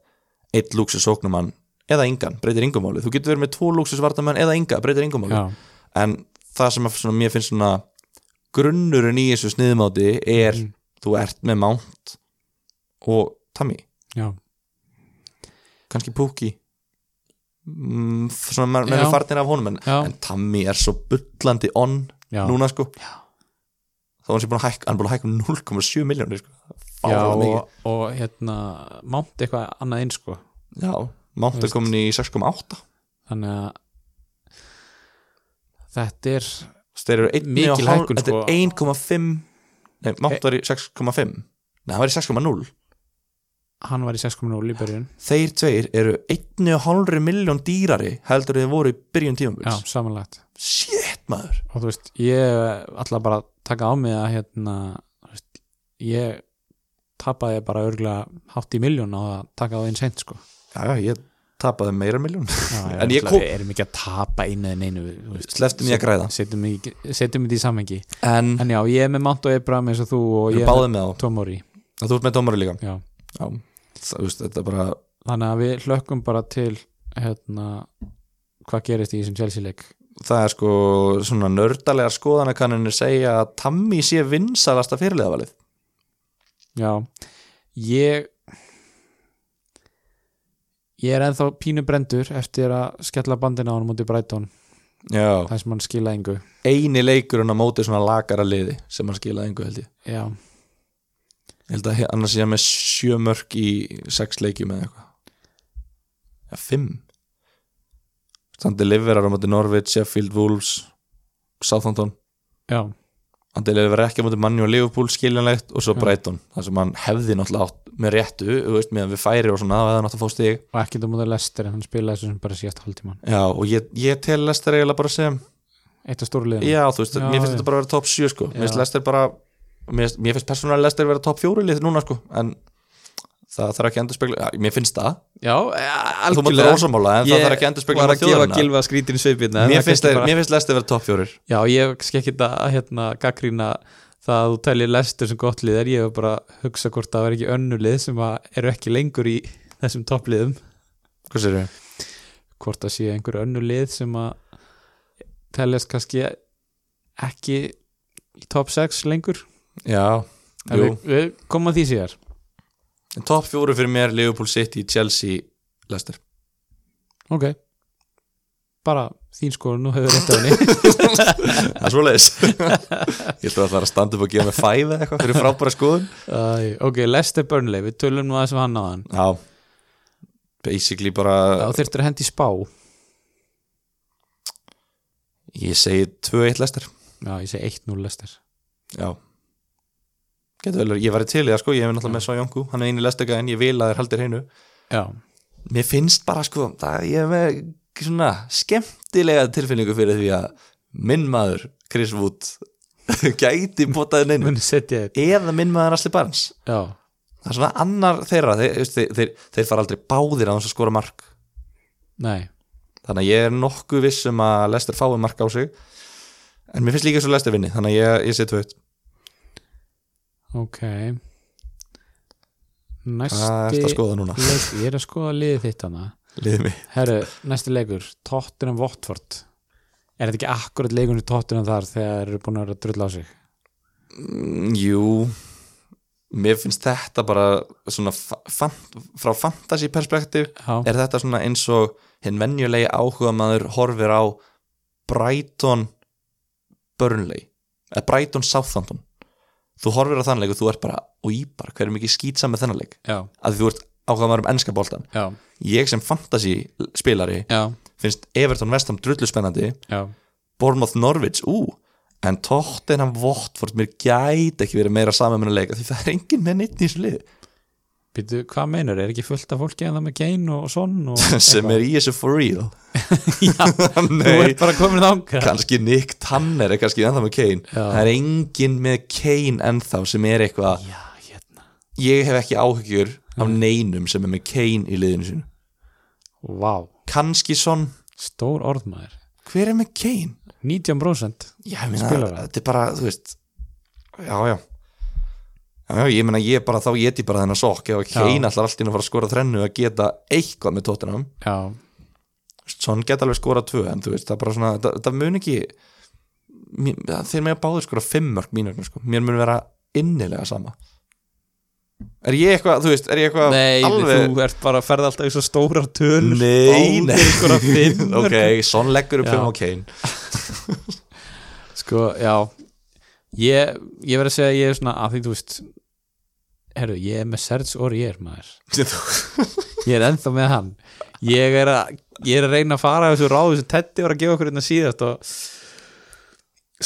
eitt luxus sóknumann eða engan, breytir engum máli. Þú getur verið með tvo luxus vartamenn eða enga, breytir engum máli. Já, en það sem að, svona, mér finnst svona grunnurinn í þessu sniðmáti er Mm. þú ert með Mount og já, kannski Pukki. Mm, svona menn Já. er farnir af honum en, en Tammy er svo bullandi on já, núna sko. Já. þá er hann sé búin að hækka, hann er búin að hækka um 0,7 miljónir sko. já og, og hérna mánt eitthvað annað eins sko. Já, Mount er komin í 6,8 þannig að þetta er þeir eru Mikil og hækkun, þetta sko. er 1,5 nei, Mount var í 6,5 nei, hann var í 6,0 hann var í 6.0 í byrjun. Þeir tveir eru einni og hálfri miljón dýrari heldur þeir voru í byrjun já, tímabils samanlagt. Shit maður. Og þú veist, ég ætla bara að taka á mig að hérna veist, ég tapaði bara örgulega hátt í miljón að taka á einn sent sko. Já, já, ég tapaði meira en miljón En ég kom... erum ekki að tapa einu en einu. Slepptum ég að græða. setjum ekki- setjum þetta í samhengi. En en já, ég er með Mant og Ebram eins og þú og við ég er með Tomori og þú ert með dómari líka. Já. já, það, veist, bara þannig að við hlökkum bara til hérna hvað gerist í þessum Chelsea leik? Það er sko svona nördalegar skoðanakannunir segja að Tammy sé vinsalasta fyrirliðavalið. Já, ég ég er ennþá pínu brendur eftir að skella bandina á hann mútið Brighton. Já, það sem hann skila engu. Eini leikurinn á móti svona lagara liði sem hann skilaði einhver held ég. Já, Ég held að annars sé hann með sjö mörk í sex leikjum eða eitthvað. Ja, fimm. Hann deliverar á móti Norwich, Sheffield, Wolves Southampton. Já, hann deliverar ekki á móti Manni og Liverpool skiljanlegt og svo Já. Brighton þar sem hann hefði náttúrulega átt með réttu veist, meðan við færi og svona það hefði hann átt að fá stig og ekkert á mútið Lester en hann spilaði þessu sem bara síðast hálftíman já, og ég, ég tel Lester eiginlega bara sem eitt af stóru liðum já, þú veist, Já, mér finnst já. þetta bara að vera top 7 sko, mér finnst Já. Lester bara mér, finnst- finnst persónulega Lester vera top 4 lið núna sko, en það þarf ekki að endur spegla, já, mér finnst það. Já, þú mátt vera ósamála en það þarf ekki að endur spegla var að gefa Gilva skrítin sveipirna mér finnst, finnst Lester vera top 4 já, ég skal ekki að hérna, gaggrína það að þú tælir Lester sem gott lið er ég hef bara að hugsa hvort það var ekki önnulið sem eru ekki lengur í þessum toppliðum hvað sér þau? hvort það sé einhver önnulið sem að teljast kannski ekki í top 6 lengur. Já, við, við komum að því síðar En Top fjóru fyrir mér, Liverpool City, Chelsea Leicester. Ok. Bara þín sko, nú hefur rétt á henni. Það er svoleiðis. Ég ætla að það að standa upp og gefa mig fæð eða eitthvað fyrir frábæra skoðun. Æ, ok, Lester Burnley, við tölum nú aðeins um hann á hann Já. Basically bara þá þyrftir að hendi spá. Ég segi 2-1 Leicester. Já, ég segi 1-0 Lester Já Getur ég væri til í það sko, ég hef náttúrulega með Svajónku hann er eini lestöka en ég vil að þér haldir hreinu. Já, Mér finnst bara sko það, ég hef með svona skemmtilega tilfinningu fyrir því að minn maður, Chris Wood gæti potaði neinu mun setja þér. Eða minn maður Asli Barnes. Já, það er svona annar þeirra. Þeir, þeir, þeir, þeir fara aldrei báðir á þess að skora mark. Nei, þannig að ég er nokkuð viss um að Lester fái mark á sig. En mér finnst líka svo Lester vinni. Þannig að ég, ég sé tvöitt ok. Hvað er næsti að skoða núna? leik, ég er að skoða liðið þitt hana Liðið mig herru, næsti leikur, Tottenham Watford. Er þetta ekki akkurat leikunni Tottenham þar þegar þeir eru búin að vera að drulla á sig? Mm, Jú. Mér finnst þetta bara svona fa fan, frá fantasy perspektíf já, er þetta svona eins og hinn venjulegi áhuga maður horfir á Brighton Burnley eða Brighton Southampton þú horfir á þann leik og þú ert bara og í bara hverju mikið skýtsam með þennan leik? Já, að þú ert áhuga maður um ennska boltan já, ég sem fantasy spilari já, finnst Everton Vestham drullu spennandi. Bournemouth Norwich, ú. En Tottenham Watford mér gæti ekki verið meira saman með að leika því það er enginn með neitt í þessu lið Býtu, hvað meinur, er ekki fullt af fólki en það með Kane og Son og sem er í þessu for real. Já, þú ert bara komin þangað. Kannski Nick Tanner er kannski ennþá með Kane Já. það er enginn með Kane ennþá sem er eitthvað hérna. Ég hef ekki áhyggjur af neinum sem er með Kane í liðinu sínu. Vá, kannski svon, stór orðmaður hver er með Kane? 19% Já, það? þetta er bara, þú veist já, já Já, ég meina ég bara, þá get ég bara þennan sokk Já. Kane allar allt inn að fara að skora þrennu að geta eitthvað með tóttunum Svon geta alveg skora tvö en þú veist, það er bara svona, það, það mun ekki mér, þeir með að báður skora fimm mörg mínur, sko, mér mun vera innilega sama. Er ég eitthvað, þú veist, er ég eitthvað nei, alveg þú ert bara að ferða alltaf í svo stórar tölur. Nei, nei. Ok, Son leggur upp fimm á Kane. Sko, já. Ég, ég verð að segja að ég er svona að því þú veist Herru, ég er með Serge Aurier maður. Ég er ennþá með hann. Ég er að, ég er að reyna að fara þessu ráðu sem Teddy var að gefa okkur hérna síðast og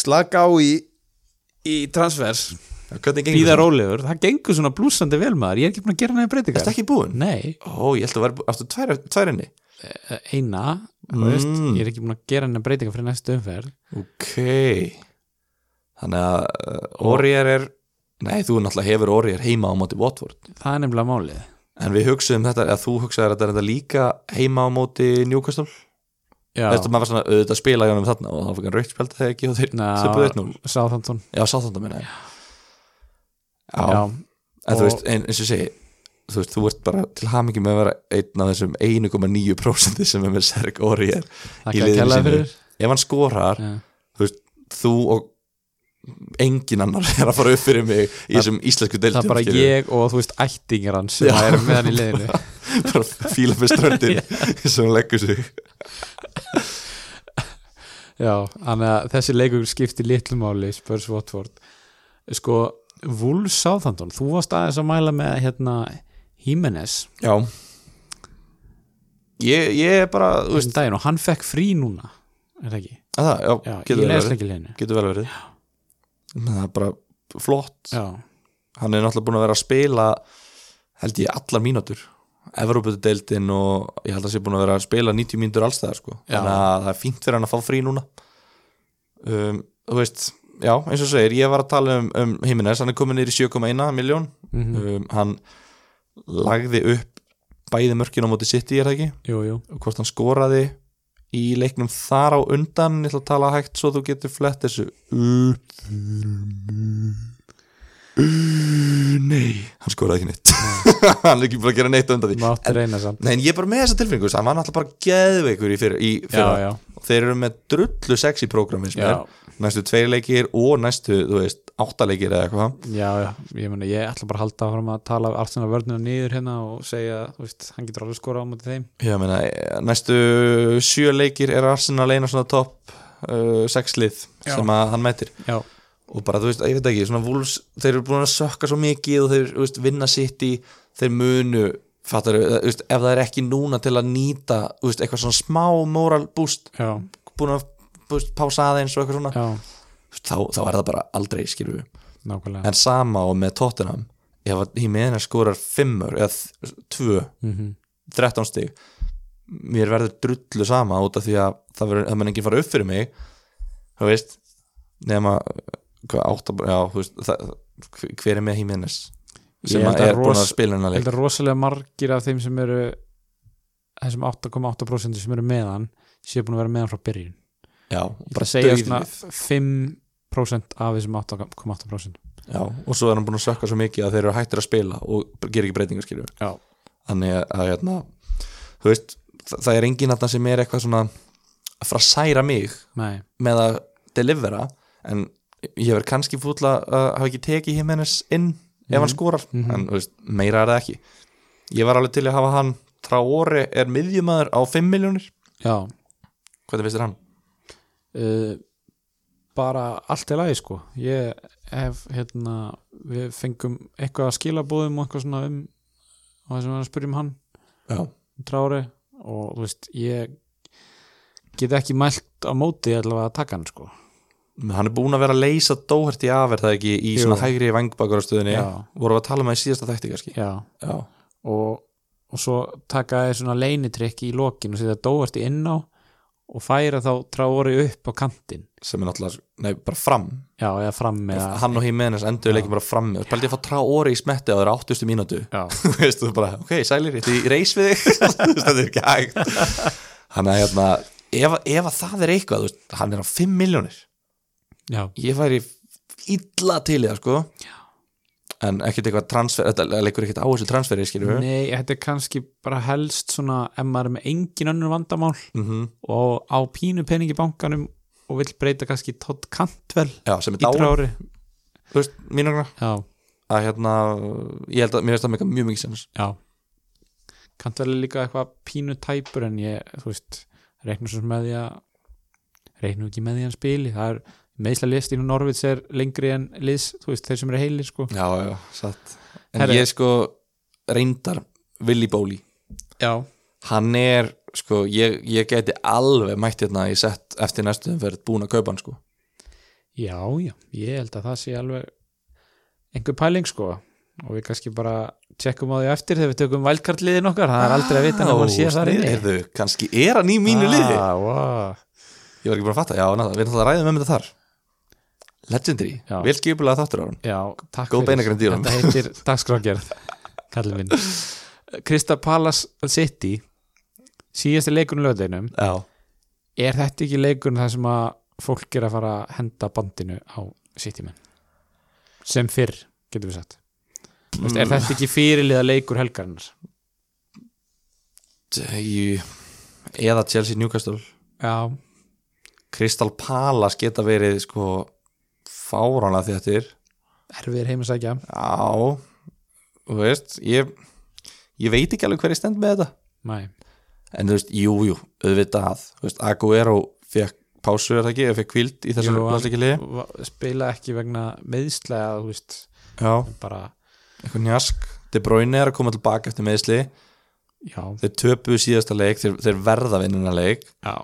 slaka á í í transfers. Býða rólegur, það gengur svona blúsandi vel maður, ég er ekki búin að gera næði breytingar. Ertu ekki búinn? Nei, Ó, ég held að vera, aftur tvær, tvær inni. Eina. Mm. veist, ég er ekki búin að gera næði breytingar fyrir næstu umferð. Ok. Þannig að uh, Orier er Nei, þú náttúrulega hefur Orier heima á móti Watford. Það er nefnilega málið. En við hugsaðum þetta, eða þú hugsaðir þetta, þetta líka heima á móti Newcastle? Já, Veistu, maður var svona auðvitað að spila í honum þarna og þá fyrir raukt spjald þegar ekki og þeir sem búið 1-0 Southampton. Já, sáþanda minna Já, Já, en þú og- veist, ein, eins og segi þú veist, þú ert bara til hamingi með að vera einn af þessum 1,9% sem er með Serg það í liðinu fyrir. Ef hann skorar, Já. þú veist, þú og engin annar er að fara upp fyrir mig í þessum íslensku deildum það er bara ég og þú veist ættingir hans sem Já. er með hann í liðinu. Bara fíla með ströndin sem hann leggur sig. Já, þannig að þessi leikur skipti litlu máli Spurs Watford. Sko, Wolves Southampton þú varst aðeins að mæla með hérna Jimenez Já. Ég, ég er bara, veist daginn og hann fekk frí núna er það ekki? að það, já, Já, getur vel verið. getur vel verið það er bara flott. Já, hann er náttúrulega búin að vera að spila held ég allar mínútur. Evrópudeildin og ég held að sé búin að vera að spila 90 mínútur allstæðar sko. Þannig að það er fínt fyrir hann að fá frí núna. Um, þú veist já, eins og segir, ég var að tala um, um Jimenez, hann er komin í 7,1 miljón Mhm. um, hann lagði upp bæði mörkin á móti City, er það ekki? jú, jú. Hvort hann skoraði í leiknum þar á undan ég ætla að tala hægt svo þú getur flett þessu upp. Nei hann skoraði ekki neitt. Hann er ekki bara að gera neitt undan því. En, nei, en ég er bara með þessa tilfinningu hann var náttúrulega bara geðveikur í fyrra, í Já, fyrra. já, þeir eru með drullu sexy. Já, næstu tveir leikir og næstu, veist, átta leikir eða eitthvað. Já, já, ég meina ég ætla bara að halda áfram að tala Arsenal vörnuna niður hérna og segja, veist, hann getur alveg skora á mútið þeim. Meina, eh, næstu sjö leikir er Arsenal eina svona topp uh, sex lið Já. sem að hann mætir. Já, og bara, þú veist, ég veit ekki, svona Wolves þeir eru búin að sökka svo mikið og þeir, veist, vinna sitt í, þeir munu fattar, þú ef það er ekki núna til að nýta, veist, eitthvað svona smá moral boost, já, búin að veist, pása aðeins og eitthvað svona þá, þá er það bara aldrei, skilur við. Nákvæmlega. En sama og með Tottenham ef að Jimenez skorar fimmur eða tvö, mm 13 stig mér verður drullu sama út af því að það verður, enginn fara upp fyrir mig þú veist nema hvað, átta, já, þú veist það, hver er með Jimenez sem Ég að að er búin að spila hennar Ég leik held að rosalega margir af þeim sem eru þessum 8,8% sem eru meðan séu búin að vera meðan frá byrjun. Já, Ég ætla bara að segja svona 5% af þessum 8,8% já, og svo er hann búin að sökka svo mikið að þeir eru hættir að spila og gera ekki breytingar skilur Já, þannig að, að hérna, þú veist það, það er enginn þarna sem er eitthvað svona að fara að særa mig nei, með að delivera en ég verð kannski fúll að að hafa ekki tekið Jimenez inn ef hann skorar, Mhm. en þú veist, meira er það ekki. Ég var alveg til að hafa hann Traore er miðjumæður á 5 miljónir já. Hvað finnst þér hann? uh, bara allt er lagi sko. Ég hef hérna við fengum eitthvað að skilabóðum og eitthvað svona um og þess að við erum að spyrja um hann. Já, um Trári og þú veist ég get ekki mælt á móti allavega að taka hann sko hann er búin að vera að leysa dóherti af er það ekki í Jú. svona hægri vangbakar Já. voru að tala um það í síðasta þætti kannski. Já. Já, og, og svo taka þér svona leinitrykk í lokin og setja dóverti inn á og færa þá Trári upp á kantinn. Sem er náttúrulega, nei, bara fram. Já, eða fram með að hann og Jimenez endur leikin bara fram með. Spældi að fá Traore í smetti á þeirra 80. mínútu? Já, þú veist, þú bara, ok, sælir þetta í reis við þig. Þetta er ekki hægt. Hann er hérna ef, ef að það er eitthvað, veist, hann er á 5 miljónir já, ég væri illa til það, sko. En ekkert eitthvað transfer, þetta leikur ekkert á þessu transferi, nei, þetta er kannski bara helst svona ef maður er með engin önnur vandamál mm og á pínu pening í bankanum og vill breyta kannski já, sem er í dáin, Trári þú veist, mínugna já, að hérna, ég held að, mér veist það mega mjög mikið sens. Já. Cantwell er líka eitthvað pínu tæpur en ég, þú veist reiknum svo með því að reiknum ekki með því að hann spili. Það er meðsla listin og Norvits er lengri en liðs, þú veist, þeir sem eru heilir sko. Já, já, satt. En Herri. ég sko reyndar Willy Bóli já, hann er sko, ég, ég geti alveg mætt hérna í sett eftir næstu umferð búin að kaupa hann sko. Já, já ég held að það sé alveg einhver pæling sko. Og við kannski bara tjekkum á því eftir þegar við tökum vælkartliðin okkar, það er aldrei að vita að hann sé þar inni. Heyrðu, kannski er hann í mínu liði. Ah, wow. ég var ekki búin að fatta, já, ná, við erum það að ræða með þetta þar Legendary, Já. vel skipulega þáttur á hann Já, takk Góð í honum. Þetta heitir dagskrágerð kallið minn. Krista Palace City síðasti leikurinn löðeinum já, er þetta ekki leikurinn þar sem að fólk er að fara að henda bandinu á City menn? Sem fyrr, getur við sagt. Mm. Er þetta ekki fyrirliða leikur helgarinnar? Í- eða Chelsea Newcastle. Já, Crystal Palace geta verið sko fáránlega þéttir. Erfiðir heim að sækja já, þú veist ég, ég veit ekki alveg hver ég stend með þetta. Nei, en þú veist, jú, jú, auðvitað. Þú veist, Aguero fekk pásu er það ekki, fekk kvild í þessum landsleikili spila ekki vegna meðslega, þú veist. Já, bara, eitthvað njask. De Bruyne er að koma tilbaka eftir meðsli já, þeir töpuðu síðasta leik, þeir, þeir verða vinnuna leik. Já.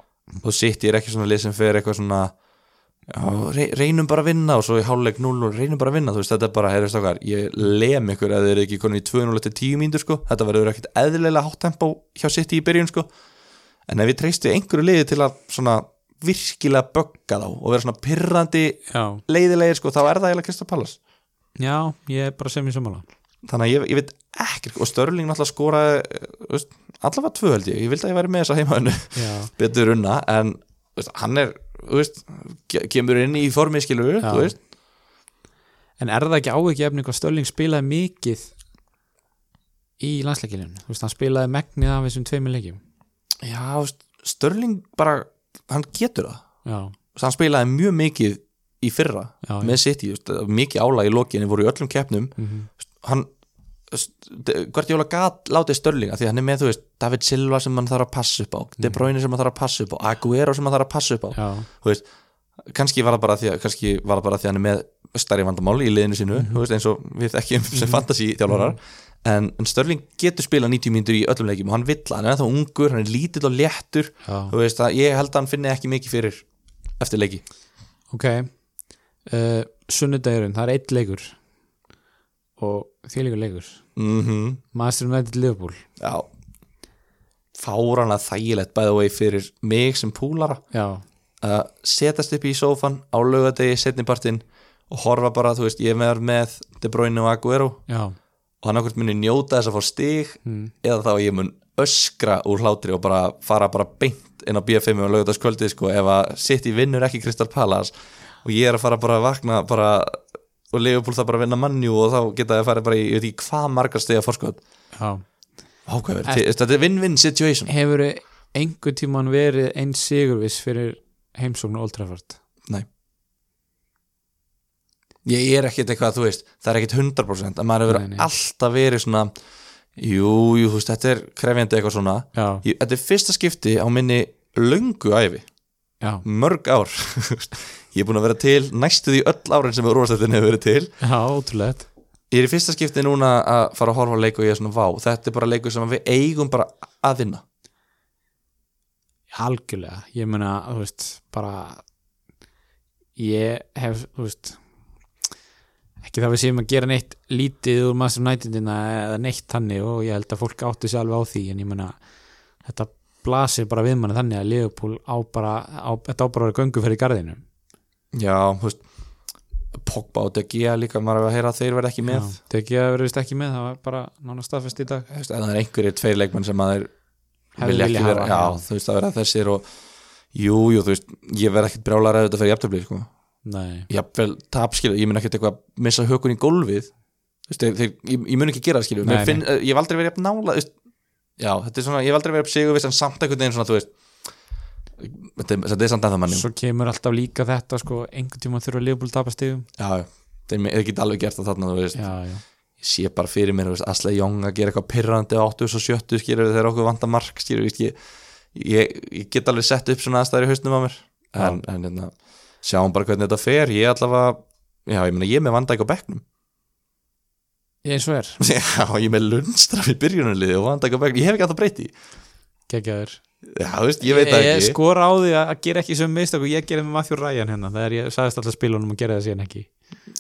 Og City er ekki svona lið sem fer eitthvað svona já, rey, reynum bara að vinna og svo í háluleik 0 og reynum bara að vinna þú veist, þetta er bara, heyrðu stokkar, ég lem ykkur ef þeir eru ekki konið í 2-0 eftir 10 mínútur sko. Þetta verður ekkit eðlilega hátt tempo hjá City í byrjun sko. En ef við treystu einhverju liði til að svona virkilega bögga þá og vera svona pirrandi leiðilegir sko, þá er það eiginlega Krista Pallas já, ég er bara sem í sammála þannig að ég, ég veit ekki og Störling náttúrulega skoraði eh, allavega tvö held ég, ég vildi að ég væri með þessa heimaðinu Já, betur unna en veist, hann er veist, ke- kemur inn í formið skilur veist, En er það ekki ávikið hvað Stölling spilaði mikið í veist, hann spilaði megnið af þessum tveimur leikjum. Já, Störling bara hann getur það. Já, hann spilaði mjög mikið í fyrra já, með City, mikið álag í lokinni voru í öllum keppnum. Mhm. hann Guardiola gat látið störlinga því hann er með, þú veist, David Silva sem hann þarf að passa upp á De Bruyne sem hann þarf að passa upp á Aguero sem hann þarf að passa upp á veist, kannski var það bara því að bara því að hann er með stærri vandamál í liðinu sínu, þú veist, eins og við þekkjum sem fantasy þjálfarar. En, en Störling getur spilað 90 mínútur í öllum leikjum og hann vill, hann er ennþá ungur, hann er lítill og léttur veist, að ég held að hann finni ekki mikið fyrir eftir leiki. Ok uh, sunnudagurinn, það er eitt leikur og þvílíkur leikur mhm. Master United Liverpool. Já. Fáranlega þægilegt bæði vegi fyrir mig sem púlara. Já, að setast upp í sófan á laugadegi setnipartin og horfa bara, þú veist, ég er með, De Bruyne og Aguero. Já, og hann okkur muni njóta þess að fá stig mm. eða þá ég mun öskra úr hlátri og bara fara bara beint inn á BFM og laugardagskvöldi sko, ef að sitt í vinnur ekki Kristal Palace. Og ég er að fara bara að vakna bara, og Leopold það bara að vinna mannjú og þá geta það að fara bara í, ég veit ekki hvað margar stiga fórskot já. Ákveður, þetta er win-win situation. Hefur einhver tíman verið einn sigurviss fyrir heimsóknu Old Trafford? Nei. Ég er ekkit eitthvað, þú veist það er ekkit 100% að maður hefur Nei, nei. alltaf verið svona jú, jú, þú veist, þetta er krefjandi eitthvað svona. Já, ég, Þetta er fyrsta skipti á minni löngu æfi, já, mörg ár Ég er búin að vera til næstuð í öll árin sem úrvastættin hefur verið til. Já, ótrúlegt. Ég er í fyrsta skipti núna að fara að horfa á leik og ég er svona, vá, þetta er bara leikur sem við eigum bara að vinna. Algjörlega, ég meina, þú veist bara ég hef, þú veist ekki það við séum að gera neitt lítið úr Master Unitedina eða neitt þannig og ég held að fólk átti sér alveg á því en ég meina, þetta blasir bara við manni þannig að Liverpool á bara á, þetta á bara að vera gönguferð í garðinu Já, þú veist Pogba og De Gea líka, maður er að heyra að þeir verða ekki með. Það ekki að vera vist ekki með, það var bara nána staðfest í dag. Ef það er einhverjir tveir leikmenn sem að Hefði vilja ekki vera, já, þú veist að vera þessir og jú, jú, þú veist, ég verð ekkert brjálar að þetta fyrir jafntöfli, sko. Nei, jafnvel tapskilu, ég mun ekkert eitthvað missa hökun í gólfið. Veist, þeir, ég, ég mun ekki gera það finn, ég hef aldrei verið jafn nála veist, já, þetta er svona, ég hef aldrei verið sigurviss en samt einhvern veginn svona, þú veist þetta, er- er samt ennþá manni svo kemur alltaf líka þetta sko, einhvern tíma þurfa Liverpool að tapa stigum. Já, þeir þeir geta alveg gert það þarna, Já, já, ég sé bara fyrir mér, Asle Young að gera eitthvað pirrandi á 80 og 70 skilur þegar okkur vantar mark, veist, ég, ég, ég get alveg sett upp svona aðstæður í hausnum á mér. En, en hérna, sjáum bara hvernig þetta fer. Ég allavega, já, ég meina ég er með vanda ekki á bekknum. Ég eins og er. Já, ég er með lundstraf í byrjunarliði og vanda ekki á bekknum, ég hef ekki að breyti geggjaður já, þú veist, ég veit það ég ekki. skora á því að gera ekki sem mistök og ég gerði með Matthew Ryan hérna þegar ég sagðist alltaf spilunum og gera það síðan ekki.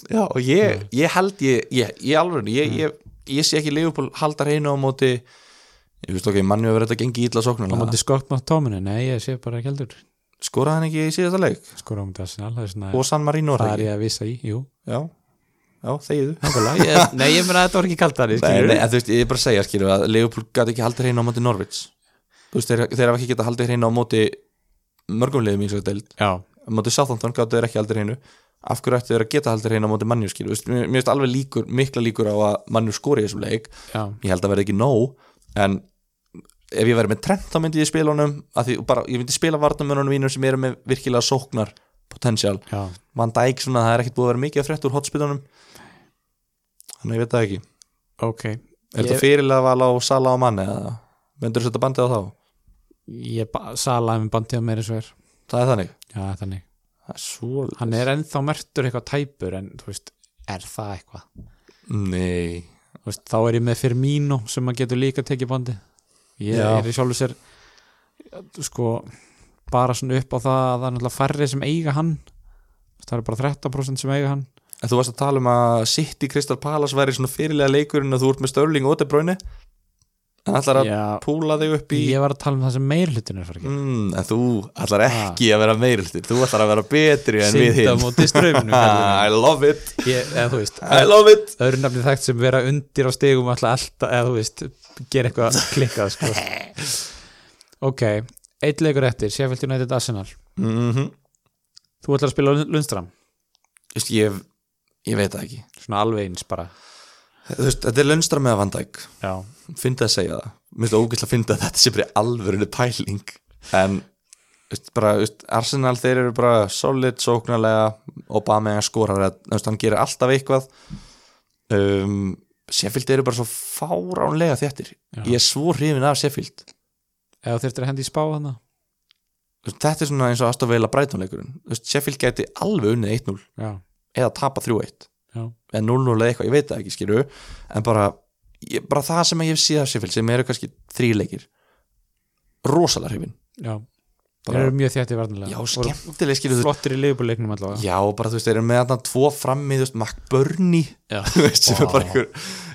Já, og ég, ég held ég, ég, ég alveg, ég, ég, ég sé ekki Leopold haldar einu á móti ég veist ok, manni hefur þetta gengið ítla á sóknarlega móti Scott McTominay, nei ég sé bara ekki heldur. Skoraði hann ekki í síðasta leik? Skora á móti Arsenal, það er svona og San Marino það það er ég að vissa í, jú. Já, já, þegiðu ég, nei ég meina að þetta var ekki en þú veist, ég er bara að segja, skilju að Leopold gæti ekki haldið hreina á móti Norvits Þú veist, þeir, þeir hafa ekki getað haldið hreina á móti mörgum liðum í svo deild. Já, á móti Southampton gáttu þeir ekki haldið hreinu. Af hverju ættu þeir að geta haldið hreina á móti mannjú skilju, Þú veist, mér finnst alveg líkur, mikla líkur á að mannjú skori í þessum leik. Já, ég held að verði ekki nóg en ef ég verði með trend þá myndi ég spila honum því, bara, ég myndi spila varnamönunum mínum sem eru með virkilega sóknar potential, Van Dijk svona, það er ekkit búið að vera mikið að frétt úr hotspitunum þannig ég veit það ekki. Ok. Er Ég- þetta fyrirlega val á Sala og Manni eða? Myndur þetta bandið á þá? Ég salaði með bandið á meiri svo er. Það er þannig. Já, þannig, Það er hann er ennþá mertur eitthvað tæpur en þú veist, er það eitthvað? Nei. Veist, þá er ég með Firmino sem að getur líka tekið bandi. Ég Já. er í sjálfu sér sko bara svona upp á það að það er náttúrulega færri sem eiga hann. Það er bara 13% sem eiga hann. En þú varst að tala um að City Crystal Palace væri svona fyrirlega leikurinn að þú ert með Störling og De En ætlar að Já, púla þig upp í ég var að tala um það sem meir hlutin er fyrir mm, En þú ætlar ekki að vera meirultir Þú ætlar að vera betri en við hinn móti straumnum I love it. Ég, eða þú veist I love it. öðru nafni þekkt sem vera undir á stegum alltaf alltaf, eða þú veist gera eitthvað klikkað sko. ok, eitt leikur eftir Sheffield United Arsenal. Mm þú ætlar að spila Lundstram Just, ég, ég veit það ekki. Svona alveg eins bara veist, Þetta er lönstra með að Van Dijk. Já, Fyndi að segja það. Mér finnst það ógæslega að finna að þetta sé bara alvörinu pæling. En veist, bara, veist, Arsenal þeir eru bara solid, sóknarlega. Obama skorar, hann gerir alltaf eitthvað. Um, Sheffield eru bara svo fáránlega þéttir. Já. ég er svo hrifin af Sheffield. Eða þurftir að hendi í spá veist, þetta er svona eins og aðstofveila breytonleikurinn Sheffield gæti alveg unnið 1-0 já, eða tapa 3-1 eða 0-0 eða eitthvað, ég veit það ekki skilju en bara, ég, bara það sem ég hef síðan Sheffield sem eru kannski þríleikir rosalega hrifin. Já. Þeir eru mjög þétti varnilega já, skemmtileg skilju flottir í liðbúleiknum allavega. Já, bara þú veist, þeir eru með þarna tvo frammi, þú veist, McBurney sem er bara einhver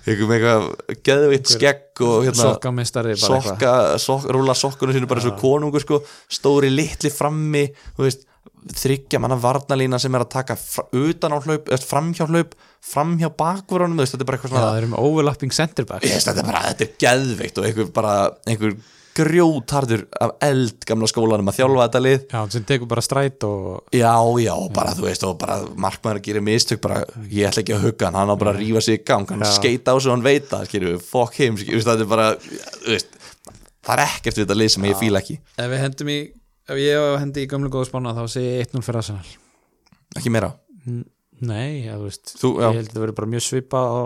einhver með eitthvað geðveitt skegg og hérna, sokkamestari sokka, sok, rúla sokkunum sínu bara eins og konungur sko, stóri litli frammi þú veist, þryggja manna varnalína sem er að taka utan á hlaup, eftir framhjá hlaup framhjá veist, þetta er bara eitthvað já, svona þeir eru með overlapping center back Ég veist, þetta er bara, þetta er geðveikt og einhver bara, einhver grjótarður af eld gamla skólanum að þjálfa þetta lið. Já, sem tekur bara stræt og já, já, bara þú veist og bara markmaður gerir mistök bara, ég ætla ekki að hugga hann, hann á bara að rífa sig í gang hann Já. skeita á sig og hann veit það, skilju fuck him, skilju, þetta er bara þú veist, það er ekkert við þetta lið sem ég fíla ekki. Ef við hendum í ef ég hendi í gömlu góðu spána þá segi ég 1-0 fyrir Arsenal. Ekki meira, nei, já, þú veist Þú- ég held að það verður bara mjög svipað á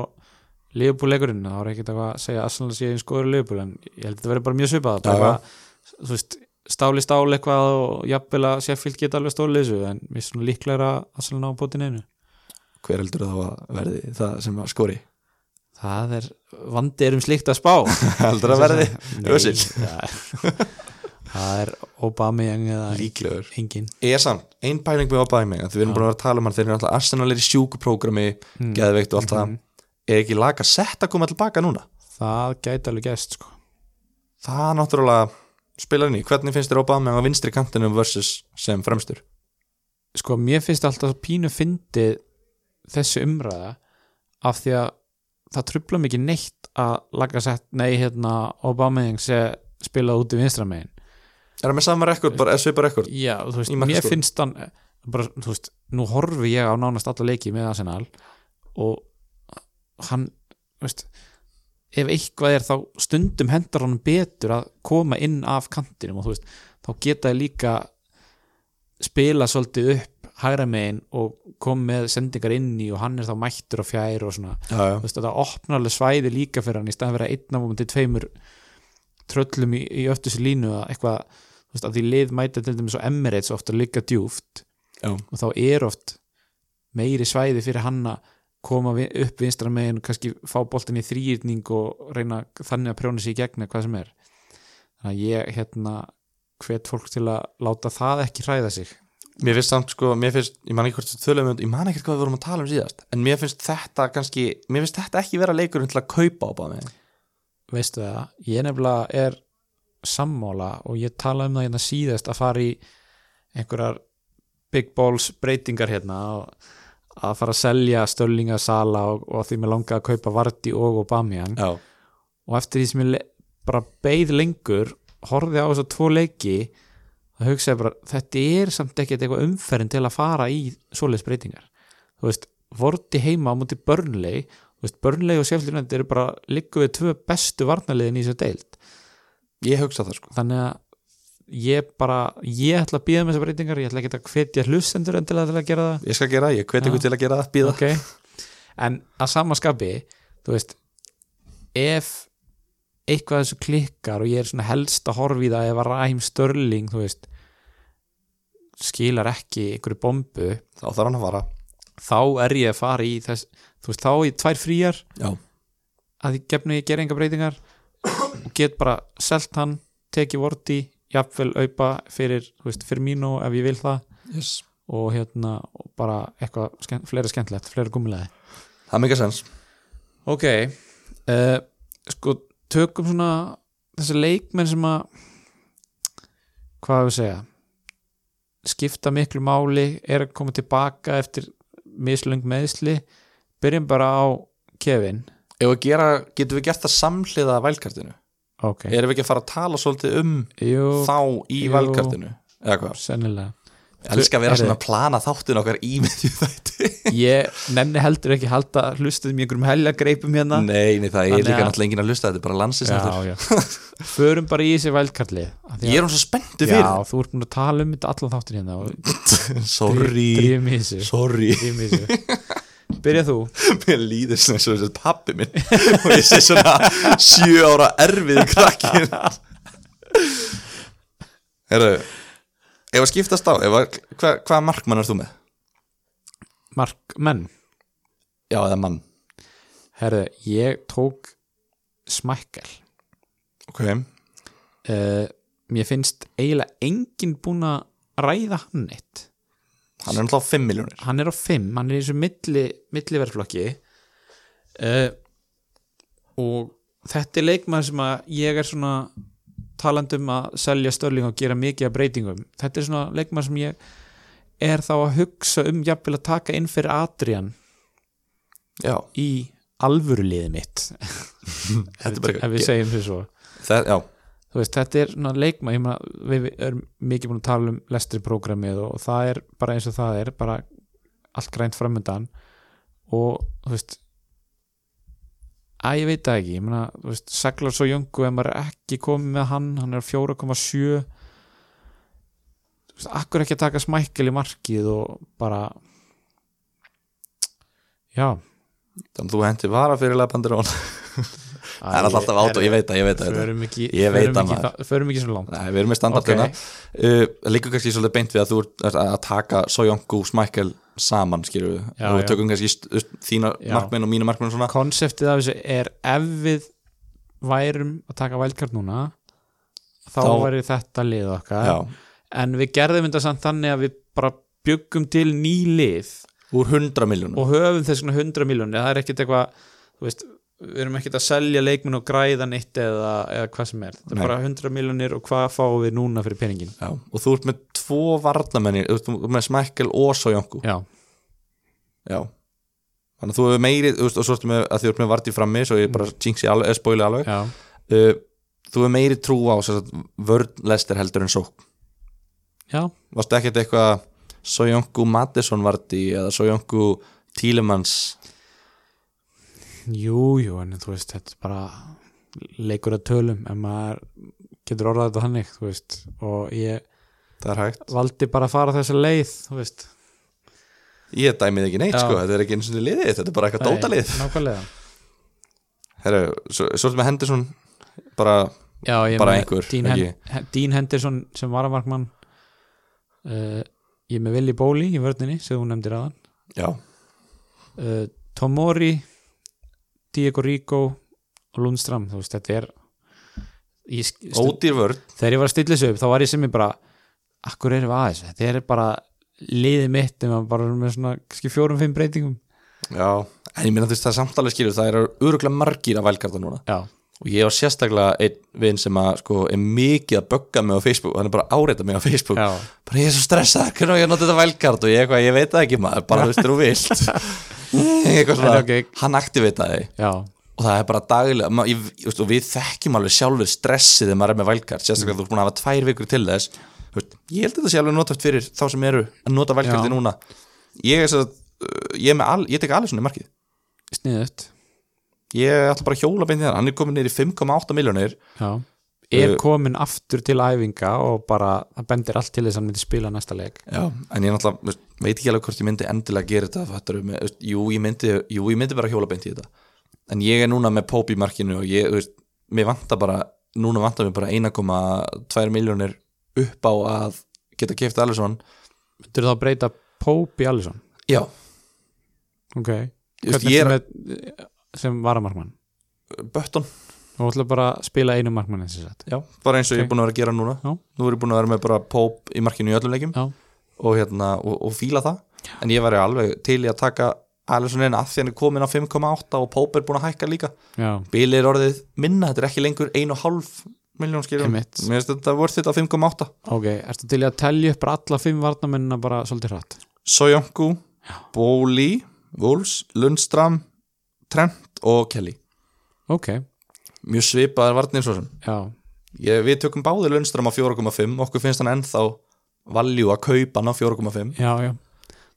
liðbúleikurinn, það var ekkert eitthvað að segja að Arsenal sé eins góður liðbúl en ég held að það verður bara mjög svipað. Já, bara þú veist, stáli stál eitthvað og jafnvel að Sheffield geta alveg stólið þessu en mér er svona líklega að Arsenal ná bótin einu. Hver heldur þá að verði það sem að skori? Það er vandi er um slíkt að spá. Heldur að verði. Nei. Það er Aubameyang eða líklegur. engin. Ég er samt, ein pæling með mig við erum búin að tala um hann þeir eru alltaf Arsenal er í sjúkuprógrami, Mm. geðveikt og allt það. Mhm. er ekki lag að setja að koma tilbaka núna? Það gæti alveg gæst sko. það náttúrulega spilar inn í, hvernig finnst þér Obama á vinstri kantinum versus sem fremstur? Sko mér finnst alltaf pínu fyndið þessi umræða af því að það trubla mikið neitt að laga sett, nei hérna Aubameyang sé spilað út í vinstramegin er það með sama rekord, bara svipar rekord já, þú veist, mér finnst hann bara, þú veist, nú horfi ég á nánast alla leiki með Arsenal og hann, þú veist ef eitthvað er þá stundum hendar honum betur að koma inn af kantinum og þú veist, þá geta þið líka spila svolítið upp hægra megin og kom með sendingar inn í og hann er þá mættur og fjær og svona, já, já. þú veist, þetta opnar alveg svæði líka fyrir hann í staðan að einn af um til tveimur tröllum í, í öftusi línu að eitthvað, þú veist, að því lið mæta til dæmis og Emirates ofta líka djúft Já. og þá er oft meiri svæði fyrir hann að koma upp vinstra megin og kannski fá boltin í þrýrning og reyna þannig að prjóna sér í gegna hvað sem er. Þannig að ég hérna hvet fólk til að láta það ekki hræða sig. Mér finnst samt sko, mér finnst, ég man ekki hvort tölum um, ég man ekki hvað við vorum að tala um síðast en mér finnst þetta kannski, mér finnst þetta ekki vera leikurinn til að kaupa Obama veistu það, ég nefnilega er sammála og ég tala um það hérna síðast að fara í einhverjar big balls breytingar hérna að fara að selja stöllinga sala og, og því mér langa að kaupa Varti og Aubameyang. Já, og eftir því sem ég bara beið lengur horfði á þess að tvo leiki þá hugsaði bara, þetta er samt ekkert eitthvað umferðin til að fara í svoleiðs breytingar. Þú veist, Vorti heima á múti Burnley þú veist, Burnley og United eru bara líku við tvö bestu varnarliðin í þessu deild ég hugsa það sko. Þannig að ég bara ég ætla að býða með þessar breytingar ég ætla ekki að hvetja hlustendur endilega til að gera það. Ég skal gera, ég hveti Já. ykkur til að gera það, býða ok. En að sama skapi þú veist ef eitthvað þessu klikkar og ég er svona helst að horfa í það ef að Ræm Störling þú veist skilar ekki einhverju bombu þá þarf hann að fara. þá er ég að fara í þess þú veist þá í tvær fríjar já, að ég gefnu ég gera enga breytingar get bara selt hann tekið vorti, jafnvel aupa fyrir, veist, fyrir mínu ef ég vil það. Yes. og hérna og bara eitthvað skemmt, fleira skemmtilegt, fleira gummilega það er mikið sens. Ok uh, Sko, tökum svona þessi leikmenn sem að hvað hefur segja? Skipta miklu máli er að koma tilbaka eftir mislöng meðsli byrjum bara á Kevin. Ef við gera, getum við gert það samhliða vælkartinu Ok, erum við ekki að fara að tala svolítið um jú, þá í jú. vælkartinu eða hvað? Sennilega. Ég elska að vera svona að plana þáttin okkar í með þætti ég nenni heldur ekki halda hlustuðum í einhverjum helgagreipum hérna. Nei, nei, það er líka náttúrulega enginn að lusta Þetta er bara landsins já, já. förum bara í þessi vældkalli Ég er hún svo spenntu já, fyrir þú ert búin að tala um þetta allan þáttin hérna Sorry, sorry byrja þú? Mér líður svona eins og þessi pappi minn. Og ég sé svona sjö ára erfið krakkin Herru Ef að skiptast á að, hva, Hvaða markmann er þú með? Mark menn Já, eða mann. Herðu, ég tók smækkel. Ok, uh, mér finnst eiginlega enginn búin að ræða hann eitt hann er náttúrulega 5 miljónir hann er á 5, hann er í þessu milli, milliverflokki uh, og þetta er leikmann sem að ég er svona talandi um að selja störling og gera mikið af breytingum. Þetta er svona leikmann sem ég er þá að hugsa um jafnvel að taka inn fyrir Adrian Já, í alvöruliðið mitt. Bara ef við segjum svo. Það, Já, þú veist, þetta er svona leikma ég meina, við erum mikið búin að tala um lestri prógramið og það er bara eins og það er bara allt grænt framöndan og þú veist að ég veit það ekki ég meina, þú veist, seglar svo jöngu ef maður er ekki komið með hann, hann er á 4,7 þú veist, akkur ekki að taka smækkel í markið og bara já. Þannig að þú hendi vara fyrir Labandirón Það er alltaf át og ég veit það, ég veit það. förum ekki, svo langt. Nei, við erum með standardina. Ok. okay. uh, Líka kannski svolítið beint við að þú ert að taka Sojongu Smækkel saman og já. tökum kannski þína markmenn og mína markmenn og svona. Konseptið af þessu er ef við værum að taka vælkart núna þá, Þá- væri þetta lið okkar. Já, en við gerðum þetta samt þannig að við bara byggum til ný lið. Úr 100 miljónum og höfum þess svona 100 miljónir það er ekkit eitthvað þú veist, við erum ekkit að selja leikminn og græða neitt eða, eða hvað sem er. Þetta er Nei. bara 100 miljónir og hvað fáum við núna fyrir peningin Já, og þú ert með tvo varnamenni þú ert með Smækkel og Sojongu já, Já. Þannig að þú hefur meiri, og svo ertu með að þú ert með Vardí frammi, svo ég bara jinxi alveg, eða spoili alveg. Já, uh, Þú hefur meiri trú á sem sagt, vörn lester heldur en sók já, Varstu ekkert eitthvað Sojongu Madison Vardí eða Sojongu Tílemans jú, jú en þú veist, þetta er bara leikur að tölum en maður getur orðað þetta hannig, þú veist og ég valdi bara að fara þessa leið þú veist. Ég dæmið ekki neitt Já. sko, þetta er ekki eins og liðið, þetta er bara eitthvað dótalið nákvæmlega. Herru, svo, svo ertu með Henderson bara, Já, Bara einhver, ekki? Hen Dean Henderson sem varamarkmann. Uh, ég með Willi Bóli í vörninni sem þú nefndir aðan já, uh, Tomori Diego Rico og Lundstram þú veist, þetta er ódýr vörn. Þegar ég var að stilla þessu upp þá var ég sem ég bara akkur erum við aðeins, þetta er bara liðið mitt en bara með svona fjórum-fimm breytingum. Já, en ég minna þú veist það er samtalið skilur það eru öruglega margir að vælkarta núna. Já, og ég á sérstaklega einn vinn sem að sko er mikið að bögga mig á Facebook og hann er bara að áreita mig á Facebook. Já, bara ég er svo stressað, hvernig á ég að nota þetta vælkart og ég eitthvað, ég veit það ekki maður, bara þú veist þú vilt. Eitthvað svona, En ok. hann aktivitaði já, og það er bara daglega, ma, ég, ég, veist, og við þekkjum alveg sjálfur stressið þegar maður er með vælkart sérstaklega þú ert búin að hafa tvær vikur til þess. Veist, ég held að þetta sé alveg notast fyrir þá sem eru að nota vælkarti Já. núna. Ég er, svo, ég er all, ég tek alveg svona markið. Sniðut ég ætla bara að hjóla beint í það, hann er komin í 5,8 miljónir er Uh, komin aftur til æfinga og bara, það bendir allt til þess að hann myndi spila næsta leik. Já, en ég náttúrulega veit ekki alveg hvort ég myndi endilega gera þetta með, jú, ég myndi, jú, ég myndi bara hjóla beint í þetta. En ég er núna með í markinu og ég, þú veist, mér vantar bara núna vantar mér bara 1,2 miljónir upp á að geta keift Alisson. Myndir þá breyta í Alisson? Já, ok, hvernig er er með sem varamarkmann? Bötton, og ætla bara að spila einu markmann eins og sett já, bara eins og ég Ok. er búin að vera að gera núna. Já. nú er ég búin að vera með bara Pope í markinu í öllum leikjum. Já. og, hérna, og, og fíla það. En ég væri alveg til í að taka Alisson inn að því hann er komin á 5,8 og Pope er búin að hækka líka. Já, Bili er orðið minna, þetta er ekki lengur 1,5 miljón skiljum. Mér finnst þetta voru þetta á 5,8 ok, ertu til í að telja upp alla fimm varnamennina bara svolítið hratt? Sojongu, Bóli Wolves, Lundstram Trent og Kelly. Ok, Mjög svipaðar varnir svo sem. Já, ég, Við tökum báði Lundstram á 4,5 okkur finnst hann ennþá valjú að kaupa hann á 4,5 já, já.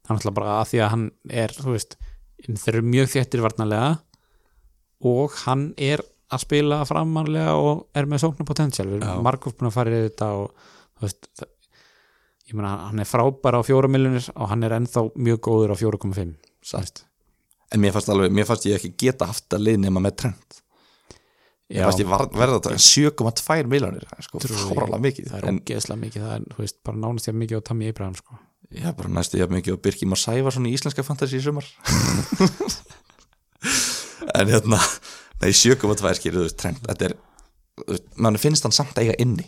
Það er náttúrulega bara að því að hann er þú veist, þeir eru mjög þéttir varnarlega og hann er að spila framarlega og er með sóknarpotential við Já. erum margótt búin að fara yfir þetta og þú veist það, ég meina hann er frábær á 4 miljonir og hann er ennþá mjög góður á 4,5 Satt. En mér fannst alveg, mér fannst ég ekki geta haft að lið nema með trend Já, fannst ég var- verða þetta 7,2 miljonir sko, fáralega mikið það er en ógeðslega mikið það er, þú veist, bara nánast ég mikið á Tammy Abraham sko. ég bara næstu ég mikið og Birkir Már Sævarsson í íslenska fantasy í sumar en hérna nei 7,2 skilur þú veist trend þetta er, mann finnst hann samt að eiga inni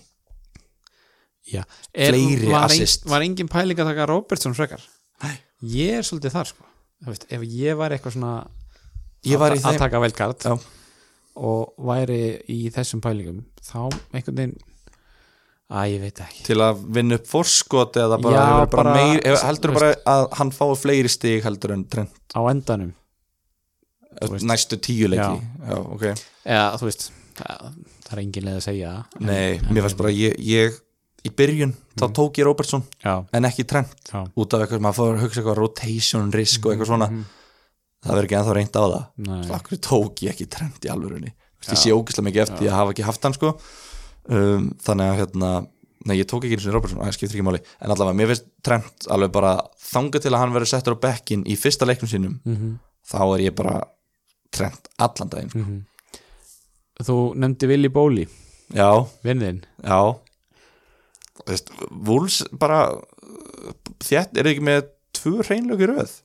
Já. Er, Fleiri var, assist. var engin pæling að taka Robertson frekar Nei. ég er svolítið þar sko. Veist, ef ég var eitthvað svona var að þeim taka velkart og væri í þessum pælingum þá einhvern veginn að ég veit ekki. Til að vinna upp forskot eða bara, Já, bara, bara meir, ef- heldur þú bara að hann fái fleiri stig heldur en trend á endanum. Veist. næstu tíu leiki. Já, ok. Eða þú veist það, það er engin leið að segja Nei, en- mér fannst bara, ég, ég í byrjun, þá Mhm. tók ég Robertson já, en ekki Trent, já, út af eitthvað maður fór að hugsa eitthvað rotation risk og eitthvað svona. Mhm. það verður ekki ennþá reynd á það. Akkur tók ég ekki Trent í alvörunni? Vist, ég sé ógislega mikið eftir ég hafa ekki haft hann sko. Um, þannig að hérna nei, ég tók ekki eins og Robertson, það skiptir ekki máli. En allavega, mér finnst Trent alveg bara þanga til að hann verður settur á bekkin í fyrsta leiknum sínum Mhm, þá er ég bara Trent allan daginn sko. mhm. þú nefndi Willi Bóli. Já, vinnin Já veist, Wolves bara þétt, er ekki með tvö hreinlöki röð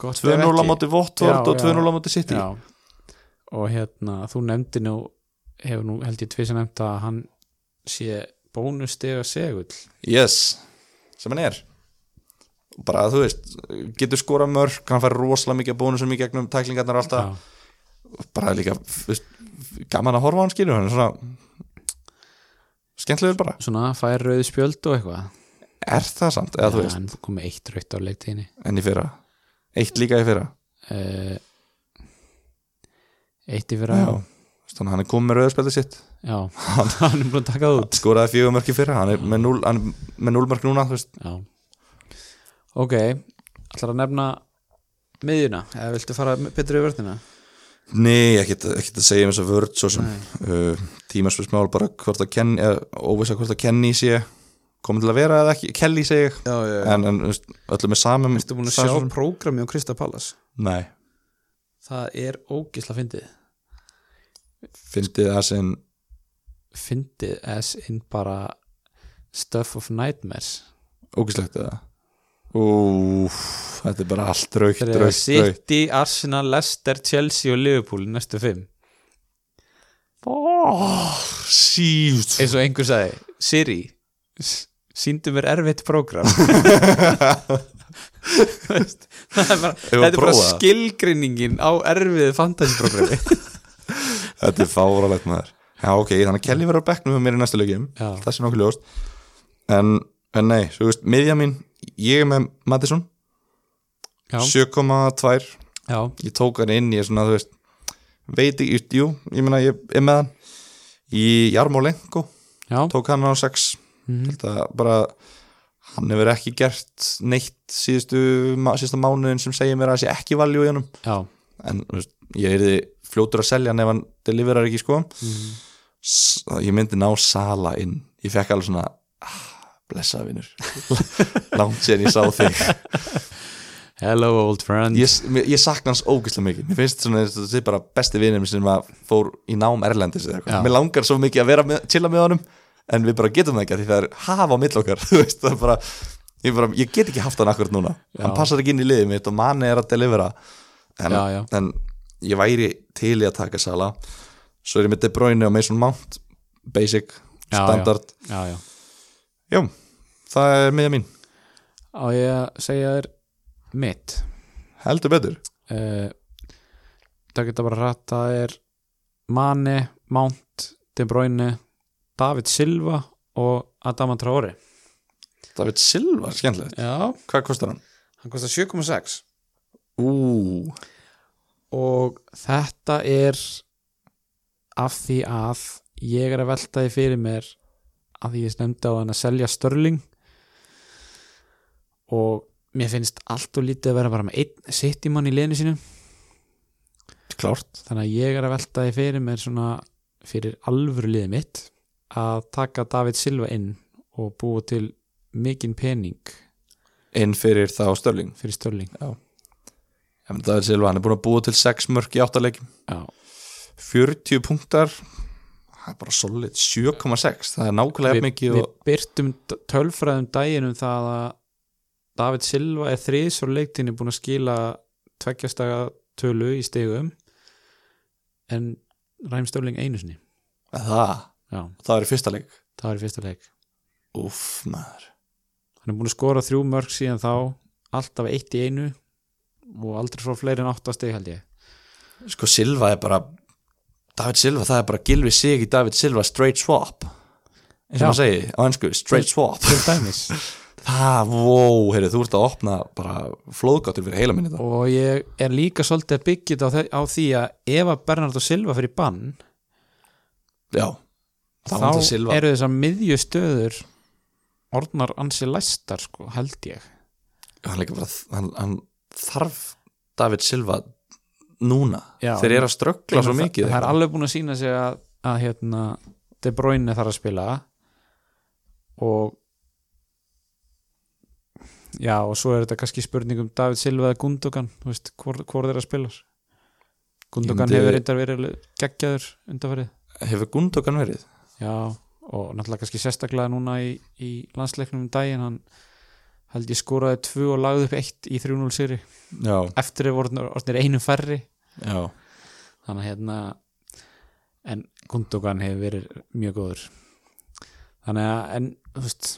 2-0 á móti Votvort og já. 2-0 á móti City já. og hérna þú nefndi nú hefur nú held ég tvið sem nefnt að hann sé bónustega segull yes, sem hann er bara þú veist getur skora mörg, hann fær rosalega mikið bónusum í gegnum tæklingarnar alltaf Já. bara líka veist, gaman að horfa á hann skilur hann er svona skemmtilegur bara, svona fær rauði spjöld og eitthvað. Er það samt? Eða þú Já, veist, en þú komið eitt rautt á leiktíðinni. Enn í fyrra? Eitt líka í fyrra? Uh, eitt í fyrra. Já, að hann er komið með rauðspjöldi sitt. Já, hann er búin að taka það út. Skoraði fjögur mörk í fyrra. Hann er með 0 hann er með 0 mörk núna já. Ok, ætlar að nefna miðjuna, eða viltu fara betur í vörðina nei, ekkert, að segja um þess að vörd svo sem uh, tímaspilsmál bara hvort að kenni, óvisa hvort að kenni sé komið til að vera eða ekki, Kelly segi ég. Já, já, en, en þú öllum er samum Ertu búin að sjá prógrami á Krista Pallas? nei, Það er ógisla fyndið. Fyndið það sem Fyndið as in bara stuff of nightmares. Ógislegt eða Úf, þetta er bara allt raukt, raukt, raukt. City, Arsenal, Leicester, Chelsea og Liverpool næstu fimm. Oh, síft eins og einhver sagði Siri, síndu mér erfitt prógram. Það er bara, að þetta er bara skilgrinningin á erfiðu fantasy-programmi þetta er fáralegt maður. Já ok, þannig að Kelly verður á bekknum með mér í næstu leikjum. Já. það sé nokkuð ljóst. En, en nei, svo veist, miðja mín ég er með Madison Já, 7,2 já, ég tók hann inn, ég er svona, þú veist veit ekki, jú, ég meina ég er með hann. Í Jarmolenko tók hann á 6 Mhm. þetta bara hann hefur ekki gert neitt síðustu, síðustu mánuðin sem segir mér að það sé ekki valjú í Já, en veist, ég er fljótur að selja hann ef hann deliverar ekki sko. Mhm. S ég myndi ná Sala inn. Ég fekk alveg svona ah, blessa vinnur langt sér ég sá þig. Hello old friend. Ég, ég sakna hans ógeðslega mikið. Mér finnst svona þetta er bara besti vinnum sem að fór í nám Erlendis mér langar svo mikið að vera með, chilla með honum en við bara getum það ekki af því það er hafa á mill okkar. Veist bara ég, bara ég get ekki haft hann akkurat núna. Já. hann passar ekki inn í liðið mitt og manni er að delivera. En, Já, já. en ég væri til í að taka Sala svo er ég með De Bruyne og Mason Mount basic, standard. Já, já. Já, það er miða mín. Á ég að segja þér mitt? Heldur betur. Uh, Það geta bara rætt Það er Mane, Mount, De Bruyne David Silva og Adama Traore David Silva, skemmtilegt. Já, hvað kostar hann? hann kostar 7,6 Ú, og þetta er af því að ég er að velta því fyrir mér að ég stemdi á hann að selja Störling og mér finnst allt og lítið að vera bara með einn sittimann í liðinu sínu. Klárt. Þannig að ég er að velta því fyrir mér svona fyrir alvöru liðið mitt að taka David Silva inn og búa til mikinn pening inn fyrir þá Störling. fyrir Störling. David Silva, hann er búin að búa til 6 mörg í áttalegjum Já, 40 punktar. Það er bara solid 7,6 það er nákvæmlega mikið við og byrtum tölfræðum daginn um það að David Silva er þriðs og leiktinni búin að skila tveggjastega tölu í stegum en Ræm Störling einu sinni. Það, Já, það er í fyrsta leik? Það var í fyrsta leik. Uff maður. Hann er búin að skora þrjú mörg síðan þá alltaf eitt í einu og aldrei frá fleiri en átta steg held ég. Sko Silva er bara David Silva, það er bara Gilvi sig í David Silva straight swap. Eins og maður segi á ennsku, straight swap. til dæmis það, wow, heyrðu, þú ert að opna bara flóðgáttur fyrir heila minni og ég er líka svolítið að byggja þetta á, á því að ef að Bernardo Silva fyrir bann já, þá eru þessar miðjustöður orðnar ansi læstar sko, held ég. Hann, bara, hann, hann þarf David Silva núna. Já, þeir eru að ströggla svo það, mikið. það er alveg búin að sína sig að, að hérna, De Bruyne þarf að spila. Og já og svo er þetta kannski spurning um David Silva eða Gundogan þú veist, hvor, hvor þeir að spila Gundogan myndi- hefur reyndar verið geggjaður undanfarið. Hefur Gundogan verið? Já og náttúrulega kannski sérstaklega núna í, í landsleiknum um daginn hann held ég skoraði tvö og lagði upp eitt í 3-0 sýri já, eftir er orðnir einu færri. Já, þannig að hérna en Gundogan hefur verið mjög góður. Þannig að en þú veist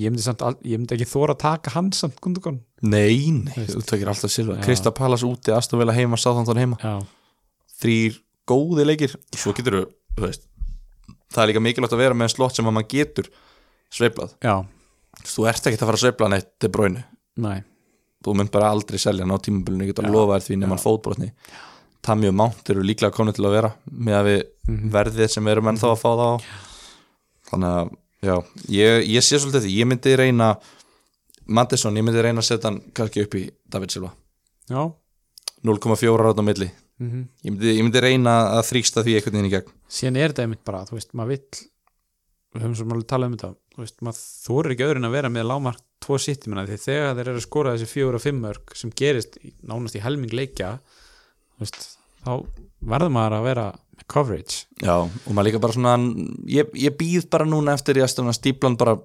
ég myndi, samt, ég myndi ekki þóra að taka hann samt Gundogan nei, nei þú tökir alltaf Silva, Já. Krista Pallas úti Astonvilla heima, Sáþanton heima. Já, þrýr góði leikir. Svo getur þú veist það er líka mikilvægt að vera með slott sem að maður getur sveiflað, já, þú ert ekki að fara að sveifla neitt til bráinu, næ þú mynd bara aldrei selja hann á tímabilinu, ég get að lofa þér því nema Já. fótbrotni. Tammy og Mount eru líklega konið til að vera með að við Mhm. verðið sem við erum ennþá að fá það á þannig að já, ég, ég sé svolítið því, ég myndi reyna Madison, ég myndi reyna að setja hann kannski upp í David Silva. Já, 0,4 rátt á milli. Mm ég myndi, ég myndi reyna að þrýsta því einhvern veginn í gegn. Síðan er þetta einmitt bara, þú veist, maður vill við höfum svo máli talað um þetta þú veist, maður þorir ekki öðrun að vera með lámark tvo sitt, menna, því þegar þeir eru að skora þessi fjögur og fimm mörg sem gerist nánast í helming leikja þú veist, þá verður maður að vera coverage. Já, og maður líka bara svona ég, ég býð bara núna eftir ég að stíplan bara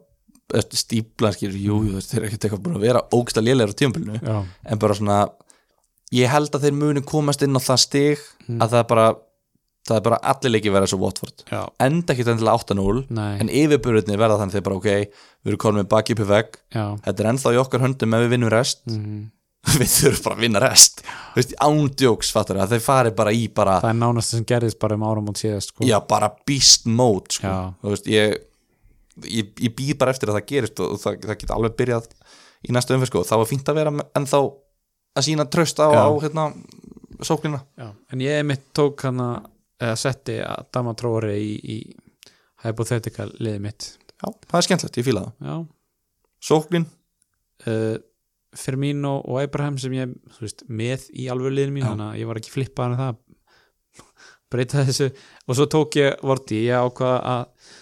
stíplan skilur, jú, jú, þeir eru ekkert eitthvað búin að vera ógsta lélegur á tímabilinu, já, en bara svona ég held að þeir muni komast inn á það stig Mm. að það er bara það er bara allir leiki verða svo Watford. Já, enda ekki endilega 8-0 nei. en yfirburðinni verða þannig þeir bara ok við erum konum með baki upp í vegg. Já, þetta er ennþá í okkar höndum ef við vinnum rest. Mm, við þurfum bara að vinna rest. Þú veist, ándjóks fattur að þeir fari bara í bara það er nánast sem gerðist bara um áramót síðast sko. já, bara beast mode sko. Þú veist, ég, ég, ég býð bara eftir að það gerist og það, það geta alveg byrjað í næstu umferð sko. þá er fínt að vera ennþá að sína tröst á, á hérna, sóknina. Já, en ég mitt tók hana eða setti að Dama Tróri í, í hypothetical liðið mitt. Já, það er skemmtilegt, ég fíla það. Já, sóknin, uh, Firmino og Abraham sem ég veist, með í alveg liðinu mín þannig að ég var ekki flippaðan að það breyta þessu. Og svo tók ég vorti, ég ákvað að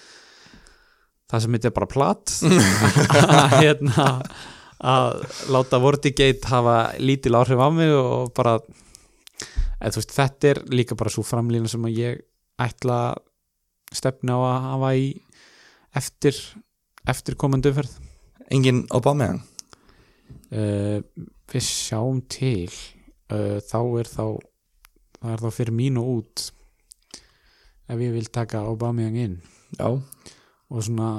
það sem mitt er bara platt að hérna að láta Vortigate hafa lítil áhrif á mig og bara eða, veist, þetta er líka bara svo framlýna sem að ég ætla stefna á að hafa í eftir, eftir komandi umferð. Engin uh, við sjáum til. Uh, þá er þá það er þá fyrir mínu út. Ef ég vil taka Aubameyang inn. Já, og svona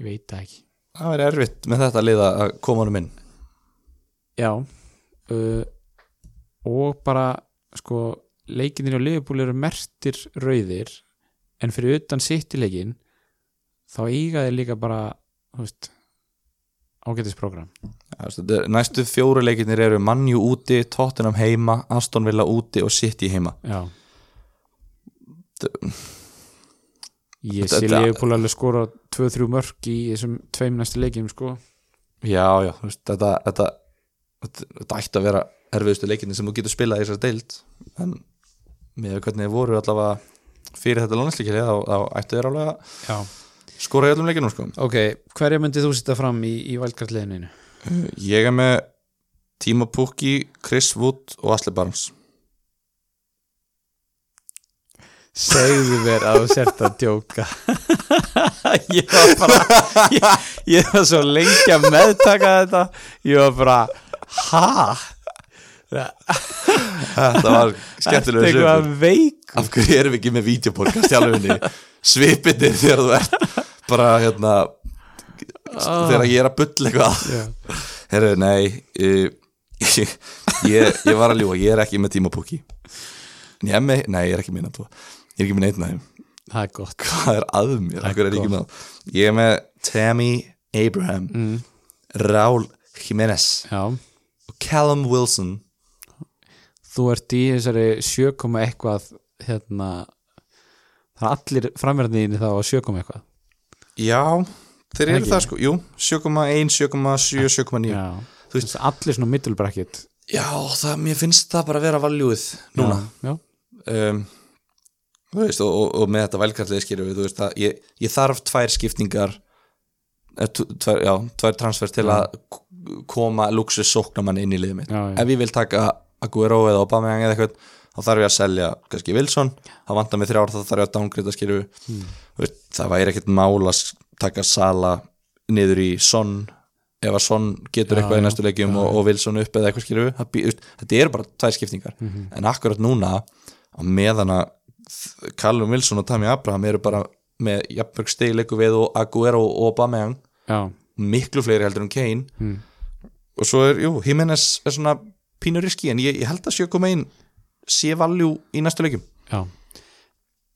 ég veit ekki. Það er erfitt með þetta liða að koma honum inn. Já. Uh, og bara sko leikinir á Liverpool eru mertir rauðir en fyrir utan sitt í leikin þá eiga þeir líka bara þú veist er- næstu fjóru leikinnir eru Manju úti, Tottenham heima Aston Villa úti og City heima. Já. Ég sé Liverpool alveg skora 2-3 mörg í þessum tveim næstu leikjum sko. Já, já, þetta, þetta, þetta, þetta ætti að vera erfiðustu leikinni sem þú getur spilað í þessari deild. En með hvernig þið voru allavega fyrir þetta landsleikili þá, ættu þér alveg að. Skora í öllum leikinum sko. Ok, hverja myndið þú setja fram í, í valdkartliðinu? ég er með Timo Pukki, Chris Wood og Asli Barnes Segðu mér að þú sért að djóka Ég var bara ég, ég var svo lengi að meðtaka þetta Ég var bara Ha? þetta var skemmtilega Ertu eitthvað veik af hverju erum við ekki með videopodcast í alveginni svipinir þegar þú ert bara hérna þegar ég er að bulla eitthvað. Já. herru, nei ég, ég, ég, ég var að ljúa, ég er ekki með með, nei, ég er ekki með nefn ég er ekki með neitt næðum Það er gott. Hvað er að mér, hverju er ekki með ég er með Tammy Abraham mm. Raúl Jiménez Já. og Callum Wilson. Þú ert í þessari sjökoma eitthvað hérna Það er allir framverðinni þá að sjökoma eitthvað já, þeir eru það sko, jú 7,1, 7,7, 7,9 Já Þú veist- Allir svona middlebracket Já, það, mér finnst það bara að vera valjúið núna. Já, um, þú veist, og, og, og með þetta vælkartlega skilur við, þú veist að ég, ég þarf tvær skiptingar eh, tv- tvær, já, tvær transfer til Já. að koma luxus sóknamann inn í liðið mitt. Já, já. ef ég vil taka Aguero eða Aubameyang eða eitthvað þá þarf ég að selja kannski Wilson. Þá vantar mig þrjár þá þarf ég að downgrade skilur við. Hmm. Það væri ekkert mál að taka Sala niður í Son ef að Son getur Já, eitthvað í næstu leikjum og, og Wilson upp eða eitthvað veist, þetta eru bara tvær skiptingar. Mhm. en akkurat núna á meðan að Callum Wilson og Tammy Abraham eru bara með jafnmörg stegleiku við og Aguero og Aubameyang miklu fleiri heldur en Kane. Mm. og svo er, jú, Jimenez er svona pínur riski en ég, ég held að sé koma inn sé valjú í næstu leikjum. Já.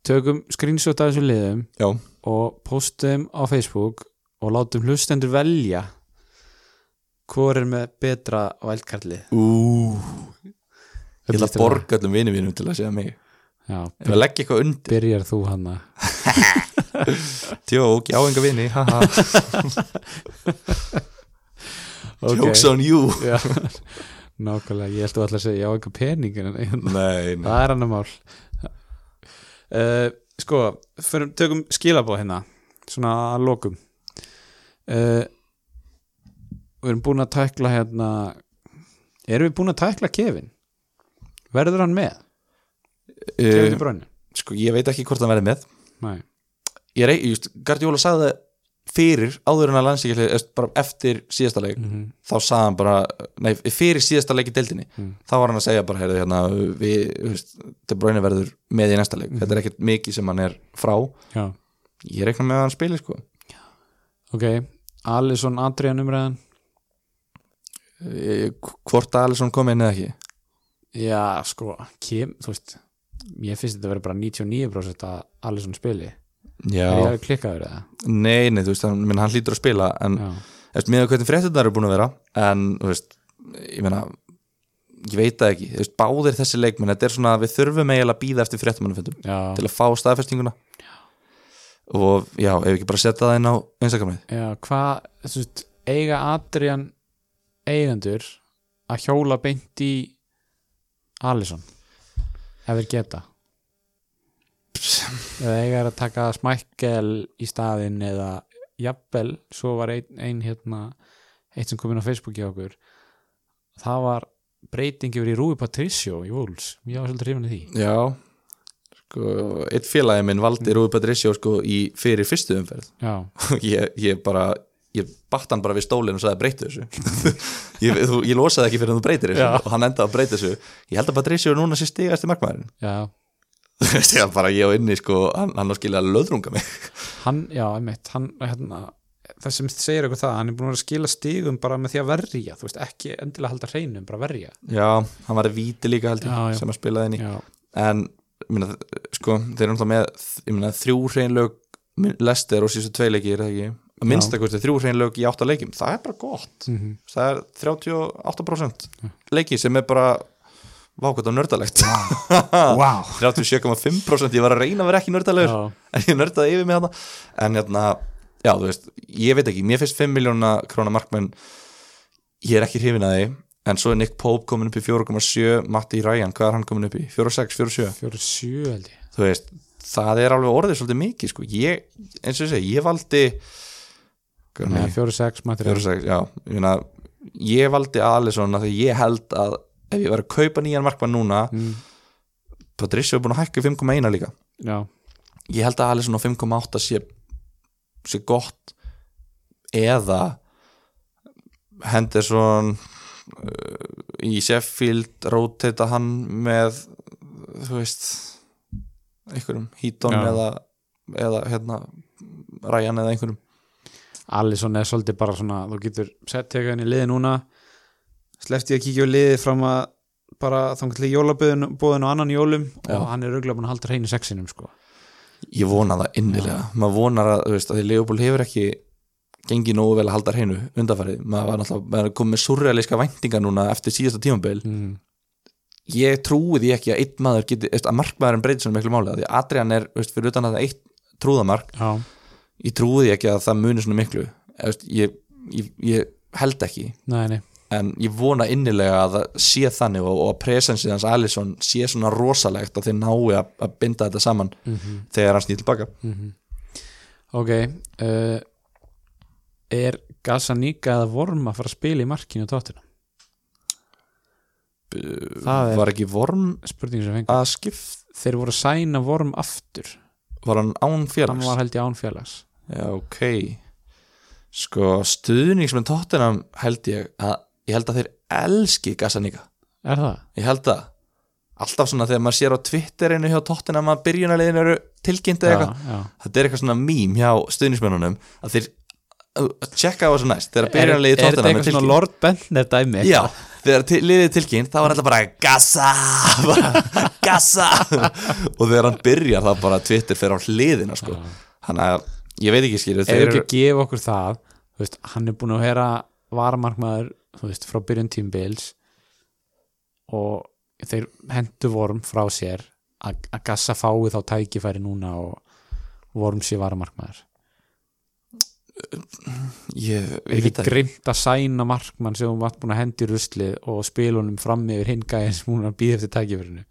Tökum screenshot af þessu liðum já, og postum á Facebook og látum hlustendur velja hvor er með betra vælkartlið ú. Ég ætla að borga öllum vinið mínum til að segja mig. Já, ef að leggja eitthvað undir. byrjar þú hana? Tjók, já enga vini, jokes on you. Nákvæmlega, ég held þú alltaf að segja já, einhver pening en en- nei, nei. það er annar mál uh, Sko, fyrir, tökum skilabóð hérna svona að lokum uh, Við erum búin að tækla hérna Erum við búin að tækla Kevin? Verður hann með? Kevin uh, til Bruyne? sko, ég veit ekki hvort hann verði með Nei, ég rey, just, Gardiola sagði fyrir áður en að landsíkjali bara eftir síðasta leik mm þá sagði hann bara, nei, fyrir síðasta leik í deildinni, Mm. þá var hann að segja bara, heyrðu, hérna, við, De Bruyne verður með í næsta leik, Mhm. þetta er ekkert mikið sem hann er frá, já, ég reikna með að hann spili, sko. Ok Alisson Adrian umræðan? Eh, hvort að Alisson kom inn eða ekki? Já, sko, Kim, þú veist Ég finnst þetta að vera bara 99% að Alisson spili. já, Er ég að klikkaður eða? nei, nei, þú veist, hann, minn, hann hlýtur að spila en, Já, eftir með hvernig fréttunar eru búin að vera en, þú veist, ég meina ég veit það ekki, þú veist, báðir þessi leikmenn þetta er svona að við þurfum eiginlega að býða eftir fréttumannafundum já, til að fá staðfestinguna. Og já, ef við ekki bara setja það inn á Instagramið. Já hvað, þú veist, eiga Adrian eigendur að hjóla beint í Alisson? Ef þeir geta eða eiga þeir að taka smækkel í staðinn eða jafnvel, svo var ein, ein hérna, eitt sem kom inn á Facebooki á okkur. Það var breyting yfir í Rúi Patricio í Wolves, ég var svolítið hrifin af því. Já sko, eitt félagi minn valdi Rúi Patricio sko í fyrir fyrstu umferð. Já, ég, ég bara ég batt hann bara við stólinn og sagði breytu þessu. Ég, þú, ég losaði ekki fyrir að þú breytir þessu. Já. og hann endaði að breyta þessu. Ég held að Patricio er núna sér stigast í markmaðurinn. Já, ég bara ég og inni sko hann, hann á skilja að löðrunga mig. Hann, já, einmitt hann, hérna, það sem segir eitthvað það hann er búin að skila stigum bara með því að verja þú veist, ekki endilega halda hreinum, bara verja. Já, hann var að víti líka held ég Já, já. sem að spilaði já, en minna, sko, þeir eru náttúrulega með ég minna, þrjú hreinlög lester og síðustu tvei leikir eða ekki? Að minnstakosti þrjú hreinlög í átta leikjum það er bara gott, mm það er 38% leiki sem er bara vákvæmt á nördalegt. Wow. 37,5% ég var að reyna að vera ekki nördalegur. Já, en ég nördaði yfir mig hana en hérna, já, þú veist, ég veit ekki, mér finnst 5 miljóna krónar markmenn ég er ekki hrifin að því. En svo er Nick Pope komin upp í 4,7 Matti Ryan, hvað er hann komin upp í? 4,6, 4,7 fjóru sjö? held ég. Þú veist, það er alveg orðið svolítið mikið sko, ég, eins og ég segi, ég valdi hvað Nei, nei, fjóru sex mættir 4,6, já. Ég, meina, ég valdi Alisson að því ég held að ef ég verið að kaupa nýjan markmann núna mm, Patricio er búin að hækka í 5,1 líka. Já, ég held að Alisson á 5,8 sé, sé gott eða Henderson uh, í Sheffield rotata hann með þú veist einhverjum Já. eða, eða hérna Ryan eða einhverjum. Alisson er svolítið bara svona þú getur sett teka henni liði núna slefti ég að kíkja á liðið fram að bara þannig til jólaböðun bóðin og annan jólum Já. og hann er auðvitað búin að halda hreinu sexinum sko. ég vona það innilega. Maður vonar að, veist, að því Leopold hefur ekki gengið nógu vel að halda hreinu undanfarið, maður var náttúrulega komið surrealíska væntingar núna eftir síðasta tímabil. Mm. ég trúi því ekki að einn maður geti, veist, að markmaðurinn breytir svona miklu máli af því að Adrian er, veist, fyrir utan að það eitt trúðamark, Já, ég trúi því ekki að það muni svona miklu. Ég, ég, ég held ekki. Nei, nei en ég vona innilega að það sé þannig og, og að presensið hans Alisson sé svona rosalegt að þeir nái að, að binda þetta saman mm -hmm. þegar hann snýr tilbaka. Ok uh, Er Gazanika eða Vorm að fara að spila í markinu tóttina? Það er- var ekki vorm að skipt Þeir voru að sæna Vorm aftur. Var hann án Hann var held ég án félags. Já ok. Sko stuðningsmenn tóttinam held ég að ég held að þeir elski Gazanika Er það? ég held það alltaf svona þegar maður sér á Twitterinu hjá tóttinam að byrjunarliðin eru tilkynnt eða eitthvað þetta er eitthvað svona mím hjá stuðningsmennunum að þeir að tjekka á þessu næst þegar Er, byrjunarliði er þetta eitthvað svona Lord Bentner dæmi? Já, þegar til, liðið tilkynnt þá er alltaf bara gassa bara, gassa og þegar hann byrjar þá bara Twitter fer á hliðina sko. þannig að ég veit ekki skilur Ef þeir ekki að gefa okkur það veist, Hann er búin að vera varamarkmaður þú veist, frá byrjun tímbils og þeir hendu Vorm frá sér að Gassa fái þá tækifæri núna og Vorm sé varamarkmaður. Ég, ekki veit það grimt að sæna markmann sem hún var búin að hendi ruslið og spila honum fram yfir hinn gæðin sem hún býða eftir tækifærinu.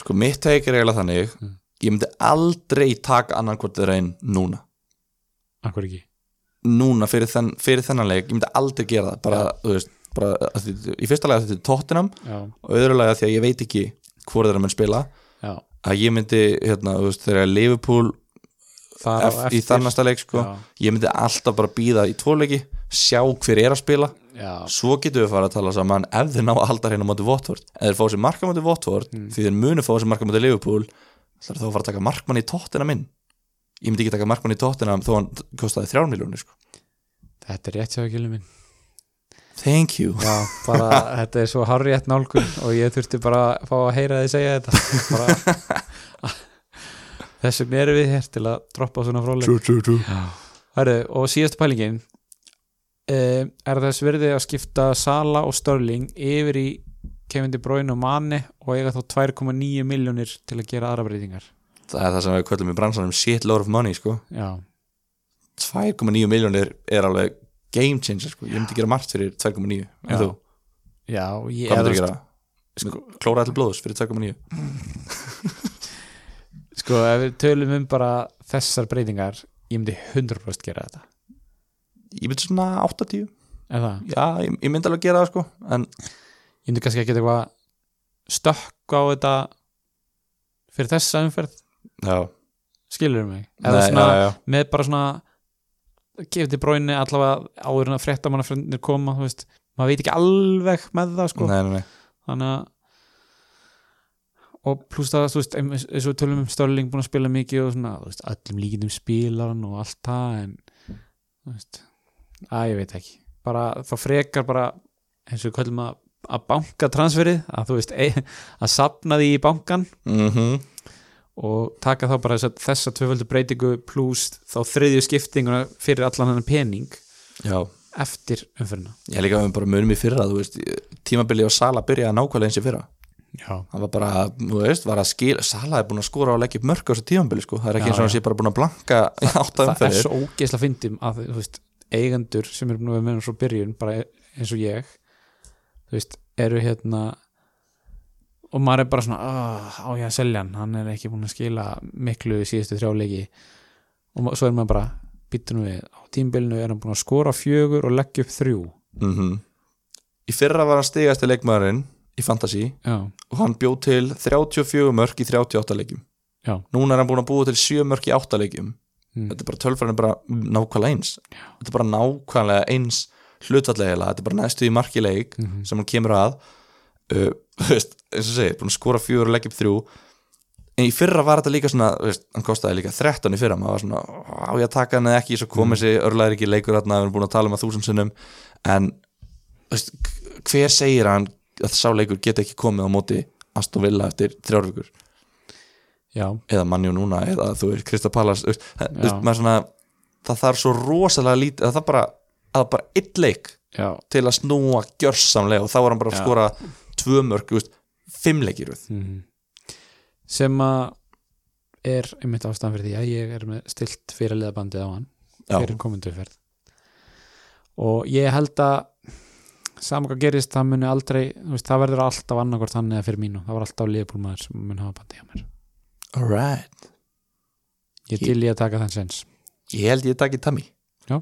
Sko mitt teik er eiginlega þannig Mm. ég myndi aldrei taka annan hvort þeir einn núna. Akkur ekki? Núna fyrir, þenn, fyrir þennan leik ég myndi aldrei gera það bara, þú veist, bara, því, í fyrsta lega þetta er tóttinam og öðrulega því að ég veit ekki hvort þeir að menn spila. Já. Að ég myndi, hérna, þú veist, þegar Liverpool Þar í þannasta leik sko ég myndi alltaf bara býða í tvoleiki sjá hver er að spila. Já, svo getum við fara að tala saman ef þeir ná að halda hérna móti Votvort ef þeir fá sér marka móti Votvort Mm. því þeir munu fá sér marka móti Liverpool þá er þá að fara að taka markmann í tóttina minn ég myndi ekki taka markmann í tóttina þó hann kostaði þrjár miljónir sko. Þetta er rétt hjá ekki minn thank you. Já, bara þetta er svo harriðett nálgun og ég þurfti bara að fá að heyra þið segja þetta. Bara, þess vegna erum við hér til að droppa svona. Herru, og síðasta pælingin. Uh, er þess verði að skipta Sala og Störling yfir í Kevin De Bruyne og Mane og eiga þá 2,9 miljónir til að gera aðra breytingar? Það er það sem við kvöldum í bransanum shit load of money sko. Já, 2,9 miljónir er alveg game changer sko. ég myndi gera margt fyrir 2,9 Já. en þú, já ég, hvað myndir gera? sko, klóra allir blóðus fyrir 2,9 sko, ef við tölum um bara þessar breytingar ég myndi 100% gera þetta. Ég myndi svona 8-10 eða, já, ég, ég myndi alveg gera það sko en ég myndi kannski ekki eitthvað stökk á þetta fyrir þessa umferð. Já, skilur mig? Nei, svona, já, já. með bara svona gefið til bróinu allavega áður en að frétta manna frændir koma þú veist, maður veit ekki alveg með það sko, Nei, nei, nei. þannig að og pluss það, þú veist, eins og tölum um Störling búin að spila mikið og svona, veist, öllum líkindum spilar hann og allt það en, þú veist að ég veit ekki, bara þá frekar bara, eins og kallum að að banka transferið, að þú veist e, að sapna því í bankan Mm og taka þá bara þessa, þessa tvöföldu breytingu pluss þá þriðju skiptinguna fyrir allan hann pening já, eftir umfyrirna ég líka við bara munum í fyrra þú veist, tímabili og sala byrjaði nákvæmlega eins í fyrra. Já, hann var bara, þú veist, var að skila Sala er búin að skora og leggja upp mörg á þessu tífambili sko. það er ekki Já, eins og hann já. sé bara búin að blanka í átta það er svo ógeðsla fyndum að þú veist, eigendur sem eru búin að vera með hann svo byrjun bara eins og ég þú veist, eru hérna og maður er bara svona "Ah, á ég að selja hann, hann er ekki búin að skila miklu í síðustu þrjá leiki. Og svo er maður bara býttu nú við, á tímbilinu er hann búin að skora fjögur og leggja upp þrjú. Mm í fyrra var hann stigast í leikmaðurinn í Fantasí já, og hann bjóð til 34 mörg í 38 leikjum. Já, núna er hann búin að búa til 7 mörg í 8 leikjum. Mm. þetta er bara tölfræðin bara nákvæmlega eins. Þetta er bara nákvæmlega eins hlutvallega, þetta er bara næstu í marki leik Mhm. sem hann kemur að uh, þú veist, eins og segir, búin að skora fjögur og leggja upp þrjú. En í fyrra var þetta líka svona þú veist, hann kostaði líka 13 í fyrra maður var svona, á ég að taka hann eða ekki? Svo komið Mm. sér örlæðir ekki leikur þarna við erum búin að tala um að þúsund sinnum. En þú veist, hver segir hann að sá leikur geti ekki komið á móti Aston Villa eftir þrjárvíkur já, eða mannjú núna eða þú veist, Krista Pallas þú veist, það- þarf svo rosalega lítið að það bara, bara eitt leik já, til að snúa gjörsamlega og þá var hann bara að skora tvö mörg, þú veist, fimm leikir við. mm. sem að er einmitt ástæðan fyrir því að ég er með stilt fyrir liðabandið á hann fyrir komundu ferð. Og ég held að saman hvað gerist það muni aldrei veist, það verður alltaf annarkvort hann eða fyrir mínu. Það var alltaf liðbúlmaður sem mun hafa bandið á mér. Alright ég Ég- til ég að taka þann sens Ég held ég takki Tammy. Já.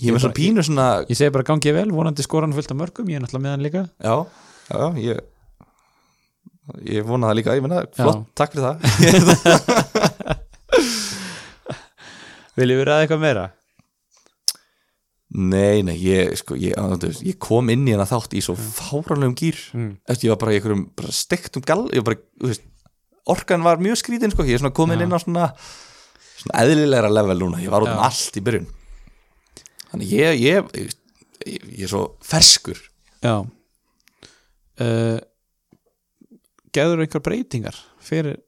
Ég er með svona ég segi bara gangið vel, vonandi skora hann fullt af mörgum ég er náttúrulega með hann líka. Já, já, ég Ég vona það líka, ég menna, flott, takk fyrir það. Viljið við ræða eitthvað meira? Nei, nei, ég, sko, ég, veist, ég kom inn í hana þátt í svo fáranlegum gýr Mm. eftir ég var bara í einhverjum bara stektum gall ég var bara, þú veist, orkan var mjög skrítin sko, ég er svona komin Já. inn á svona svona eðlilegra level núna, ég var út um Já. allt í byrjun. Þannig ég ég, ég, ég, ég er svo ferskur. Já uh, geður einhver breytingar fyrir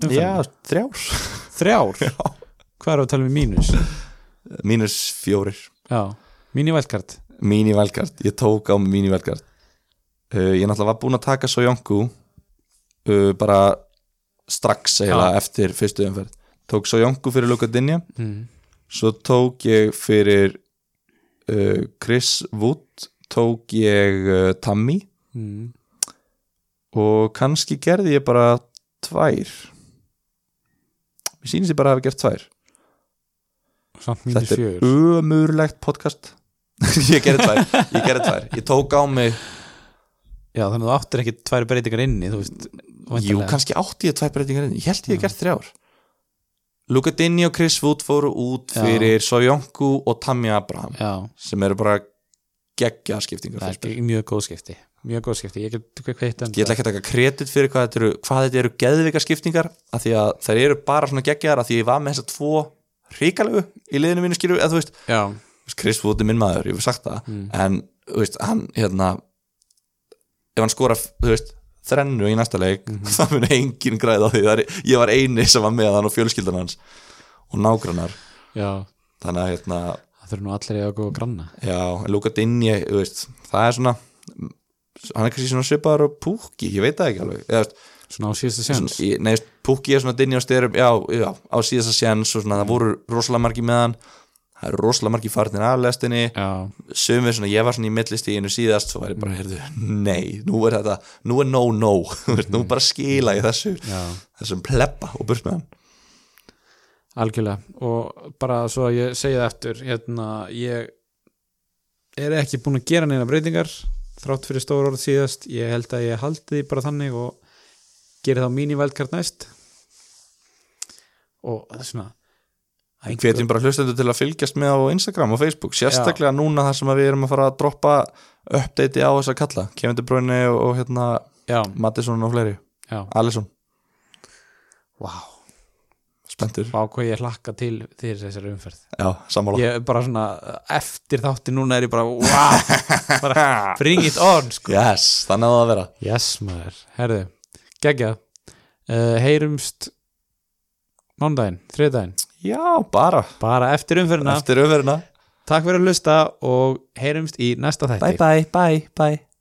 Já, umferðina? þrjár þrjár? Já. hvað er að tala um mínus? mínus fjórir já, mínu vælkart mín í velkart, ég tók á mín í velkart uh, ég náttúrulega var búinn að taka Sojonku uh, bara strax eiginlega eftir fyrstu umferð tók Sojonku fyrir Luka Dinja mm. svo tók ég fyrir Chris Wood tók ég Tammy Mm. og kannski gerði ég bara tvær. Mér sýnist ég bara að hafa gert tvær. Þetta er fjögur ömurlegt podcast. Ég gerði tvær ég gerði tvær, ég tók á mig já, þannig að þú áttir ekki tvær breytingar inni þú veist, jú, kannski átti ég tvær breytingar inn ég held ég hef gert þrjár. Luka Dinny og Chris Wood fóru út Já. fyrir Sojonku og Tammy Abraham já, sem eru bara geggja skiptingar það er mjög góð skipti mjög góð skipti, ég get ég ætla ekki að taka kredit fyrir hvað þetta eru, hvað þetta eru geðvika skiptingar af því að þær eru bara svona geggjar af því ég var með þessar tvo hrikalegu í liðinu mínu skilju, eða þú veist. Já, Chris Wood er minn maður, ég hef sagt það Mm. en þú veist, hann hérna ef hann skora, þú veist þrennu í næsta leik, Mhm. það mun engin græða á því, það er, ég var eini sem var með hann og fjölskyldan hans og nágrannar. Já. Þannig að hérna, það þurfa nú allir að góða granna. já, hann er kannski svona svipaður og Púki, ég veit það ekki alveg. Eða, svona á síðasta ég- nei, Pukki er svona dinni á styrum já, já, á síðasta séns og svona, það voru rosalega margi með hann. Það eru rosalega margi farnir af lestinni. Já, sömur svona, ég var svona í millistíginu síðast svo ég bara, heyrðu, nei, nú er þetta nú er no no, nú bara skila ég þessu, já, þessum pleppa og burt með hann. Algjörlega. Og bara svo að ég segi það eftir hérna, ég er ekki búin að gera neina breytingar þrátt fyrir stór orð síðast ég held að ég haldi því bara þannig og geri þá mín í vældkart næst. Og það er svona einhver- hvetjum bara hlustendur til að fylgjast með á Instagram og Facebook, sérstaklega núna þar sem við erum að fara að droppa update á þess að kalla, Kevin De Bruyne og, og hérna já, Mattisson og fleiri, já, Alisson. Wow, spenntur, vá hvað ég hlakka til fyrir þessari umferð. Já, sammála. Ég er bara svona eftir þátti núna er ég bara wow, bara bring it on sko. yes, þannig að það að vera. Yes maður, herðu geggjað, uh, heyrumst mándaginn, þriðdaginn já, bara, bara eftir umferðina, eftir umverðina takk fyrir að hlusta og heyrumst í næsta þætti. Bye bye, bye, bye